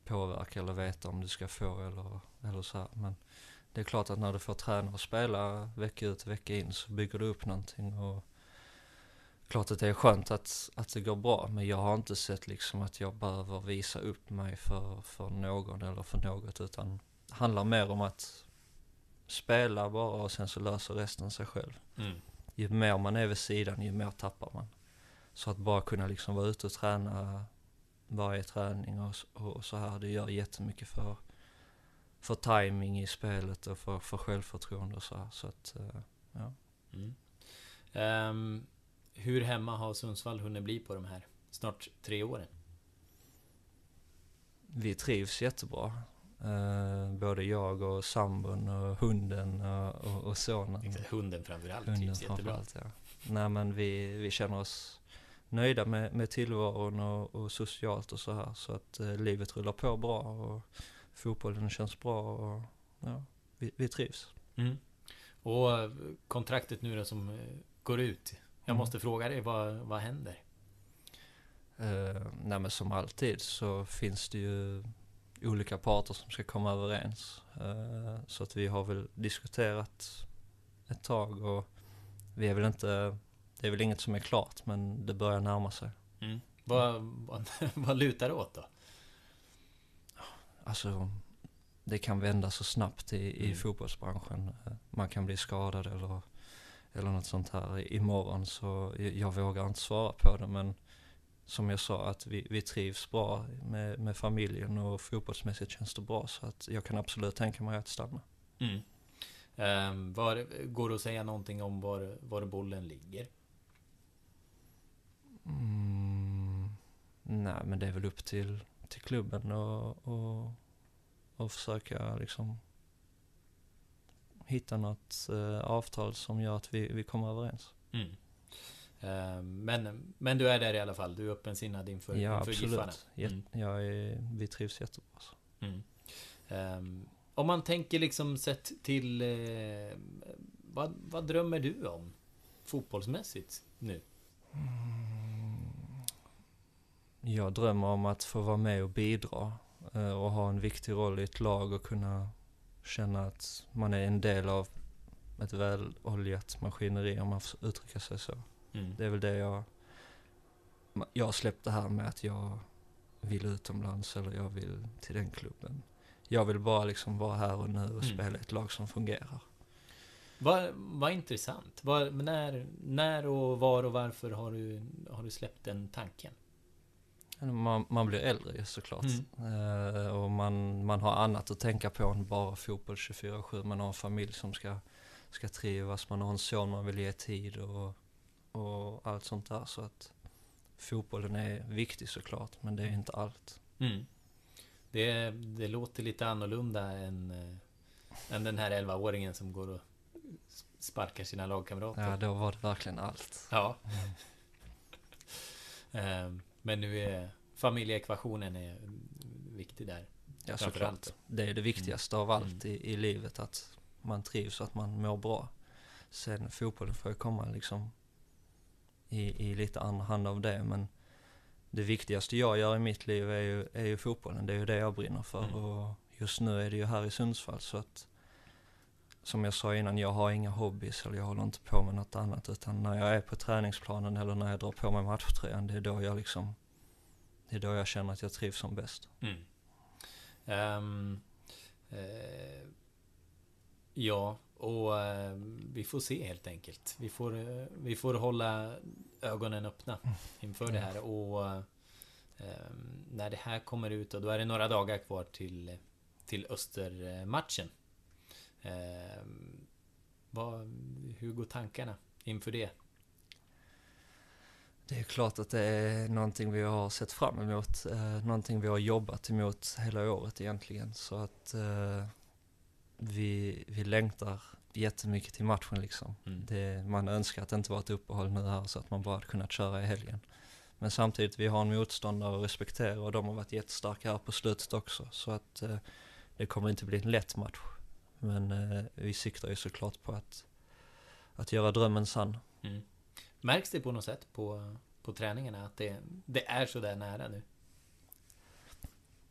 påverka eller veta om du ska få eller, eller så här. Men det är klart att när du får träna och spela vecka ut och vecka in så bygger du upp någonting och klart att det är skönt att, att det går bra men jag har inte sett liksom att jag behöver visa upp mig för, för någon eller för något utan det handlar mer om att spela bara och sen så löser resten sig själv. Mm. Ju mer man är vid sidan ju mer tappar man. Så att bara kunna liksom vara ute och träna varje träning och, och så här, det gör jättemycket för för timing i spelet och för, för självförtroende och så här. Så att, eh, ja. Mm. Um, hur hemma har Sundsvall hunnit bli på de här snart tre åren? Vi trivs jättebra. Uh, både jag och sambon och hunden och, och, och sonen. Hunden framförallt hunden trivs jättebra. Ja. Nej men vi, vi känner oss nöjda med, med tillvaron och, och socialt och så här. Så att uh, livet rullar på bra och fotbollen känns bra och ja, vi, vi trivs. Mm. Och eh, kontraktet nu då som eh, går ut. Jag mm. måste fråga dig, vad, vad händer? Uh, nej men som alltid så finns det ju olika parter som ska komma överens. Uh, så att vi har väl diskuterat ett tag och vi är väl inte, det är väl inget som är klart men det börjar närma sig. Mm. Vad, vad, vad lutar det åt då? Alltså, det kan vända så snabbt i, i mm. fotbollsbranschen. Man kan bli skadad eller, eller något sånt här imorgon så jag, jag vågar inte svara på det men som jag sa att vi, vi trivs bra med, med familjen och fotbollsmässigt känns det bra så att jag kan absolut tänka mig att stanna. Mm. Um, var, går det att säga någonting om var, var bollen ligger? Mm, nej men det är väl upp till till klubben och, och, och försöka liksom hitta något eh, avtal som gör att vi, vi kommer överens. Mm. Uh, men, men du är där i alla fall? Du är öppensinnad inför, ja, inför absolut. Giffarna? Mm. Jag är, vi trivs jättebra. Så. Mm. Um, om man tänker liksom sett till uh, vad, vad drömmer du om fotbollsmässigt nu? Jag drömmer om att få vara med och bidra eh, och ha en viktig roll i ett lag och kunna känna att man är en del av ett väloljat maskineri om man får uttrycka sig så. Mm. Det är väl det jag... Jag har släppt det här med att jag vill utomlands eller jag vill till den klubben. Jag vill bara liksom vara här och nu och Mm. spela ett lag som fungerar. Vad, vad intressant. Vad, när, när och var och varför har du, har du släppt den tanken? Man, man blir äldre ju såklart. Eh, och man, man har annat att tänka på än bara fotboll 24-7. Man har en familj som ska, ska trivas, man har en son man vill ge tid och, och allt sånt där. Så att fotbollen är viktig såklart, men det är inte allt. Mm. Det, det låter lite annorlunda än, eh, än den här 11-åringen som går och sparkar sina lagkamrater. Ja, då var det verkligen allt. Ja. Ehm, Men nu är familjeekvationen är viktig där. Ja, såklart. Det är det viktigaste av allt Mm. i, i livet, att man trivs och att man mår bra. Sen fotbollen får ju komma liksom i, i lite andra hand av det, men det viktigaste jag gör i mitt liv är ju, är ju fotbollen. Det är ju det jag brinner för Mm. och just nu är det ju här i Sundsvall så att som jag sa innan, jag har inga hobbys eller jag håller inte på med något annat utan när jag är på träningsplanen eller när jag drar på mig matchtröjan, det är då jag liksom, det är då jag känner att jag trivs som bäst. Mm. Ehm, eh, ja, och eh, vi får se helt enkelt. Vi får, eh, vi får hålla ögonen öppna inför det här. Och eh, när det här kommer ut, och då är det några dagar kvar till, till Östermatchen. Eh, vad, hur går tankarna inför det? Det är klart att det är någonting vi har sett fram emot, eh, någonting vi har jobbat emot hela året egentligen. Så att eh, vi, vi längtar jättemycket till matchen liksom. Mm. Det, man önskar att det inte var ett uppehåll nu här så att man bara hade kunnat köra i helgen. Men samtidigt, vi har en motståndare att respektera och de har varit jättestarka här på slutet också. Så att eh, det kommer inte bli en lätt match. Men eh, vi siktar ju såklart på att, att göra drömmen sann. Mm. Märks det på något sätt på, på träningarna att det, det är så där nära nu?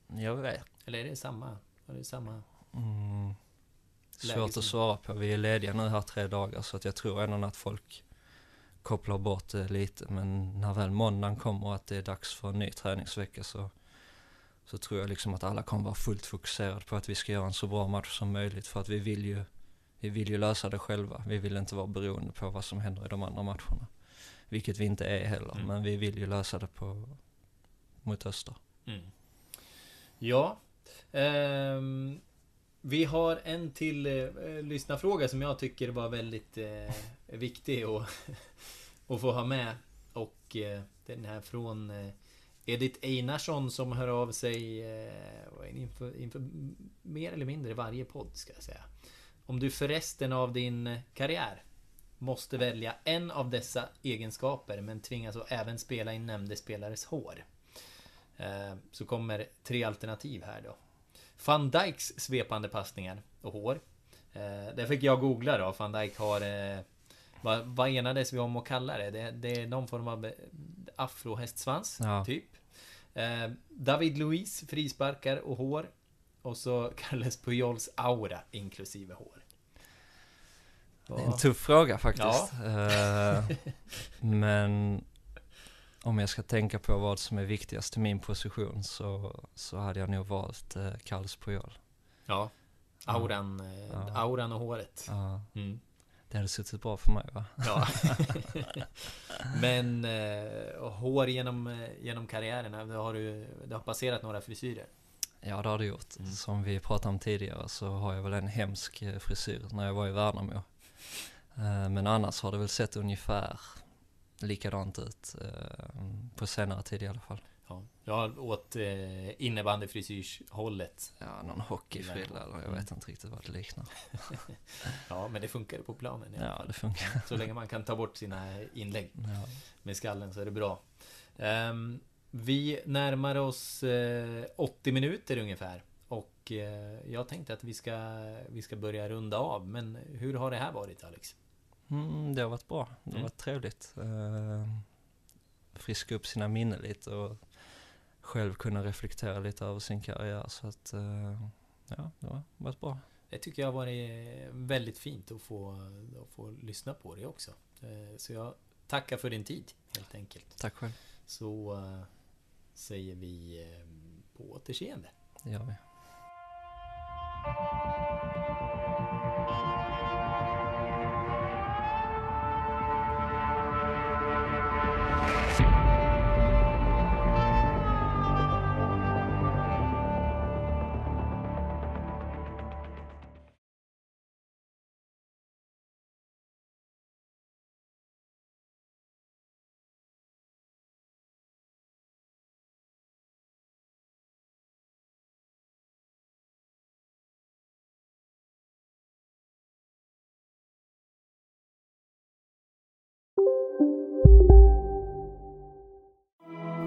Jag vet Eller är det samma? Är det samma? Mm. Svårt att svara på. Vi är lediga nu här tre dagar så att jag tror ändå att folk kopplar bort det lite. Men när väl måndagen kommer och att det är dags för en ny träningsvecka så, så tror jag liksom att alla kommer vara fullt fokuserade på att vi ska göra en så bra match som möjligt. För att vi vill ju, vi vill ju lösa det själva. Vi vill inte vara beroende på vad som händer i de andra matcherna. Vilket vi inte är heller, Mm. men vi vill ju lösa det på, mot Öster. Mm. Ja. ehm, vi har en till eh, lyssnarfråga som jag tycker var väldigt eh, viktig att, att få ha med. Och eh, den här från Edith Einarsson som hör av sig eh, inför, inför mer eller mindre varje podd ska jag säga. Om du för resten av din karriär måste välja en av dessa egenskaper men tvingas att även spela i nämnde spelares hår. Eh, Så kommer tre alternativ här då. Van Dijks svepande passningar och hår. Eh, fick jag googla då. Van Dijk har... Eh, eh, Vad, vad enades vi om att kalla det? Det, det är någon form av eh, afrohästsvans, Ja. typ. Eh, David Luiz frisparkar och hår. Och så Carles Pujols aura inklusive hår. Det är en tuff fråga faktiskt. Ja. Eh, men om jag ska tänka på vad som är viktigast i min position så, så hade jag nog valt uh, Carles Puyol. Ja. Auran, eh, Ja. auran och håret. Ja, Mm. Det hade suttit bra för mig va? Ja. Men eh, hår genom, eh, genom karriären, det har du det har passerat några frisyrer. Ja det har det gjort. Mm. Som vi pratade om tidigare så har jag väl en hemsk eh, frisyr när jag var i Värnamo. Eh, men annars har det väl sett ungefär likadant ut. eh, på senare tid i alla fall. Ja. Jag åt eh, innebandyfrisyrshållet. Ja, någon hockeyfrilla eller jag Mm. vet inte riktigt vad det liknar. Ja, men det funkar på planen. Ja, det funkar. Så länge man kan ta bort sina inlägg Ja. med skallen så är det bra. Ehm, vi närmar oss eh, 80 minuter ungefär Och eh, jag tänkte att vi ska, vi ska börja runda av. Men hur har det här varit Alex? Mm, det har varit bra. Det har Mm. varit trevligt. Uh, friska upp sina minnen lite och själv kunna reflektera lite över sin karriär. Så att, eh, ja, det har varit bra. Det tycker jag har varit väldigt fint att få, att få lyssna på det också. Eh, Så jag tackar för din tid helt enkelt. Tack själv. Så eh, säger vi eh, på återseende. Det gör vi.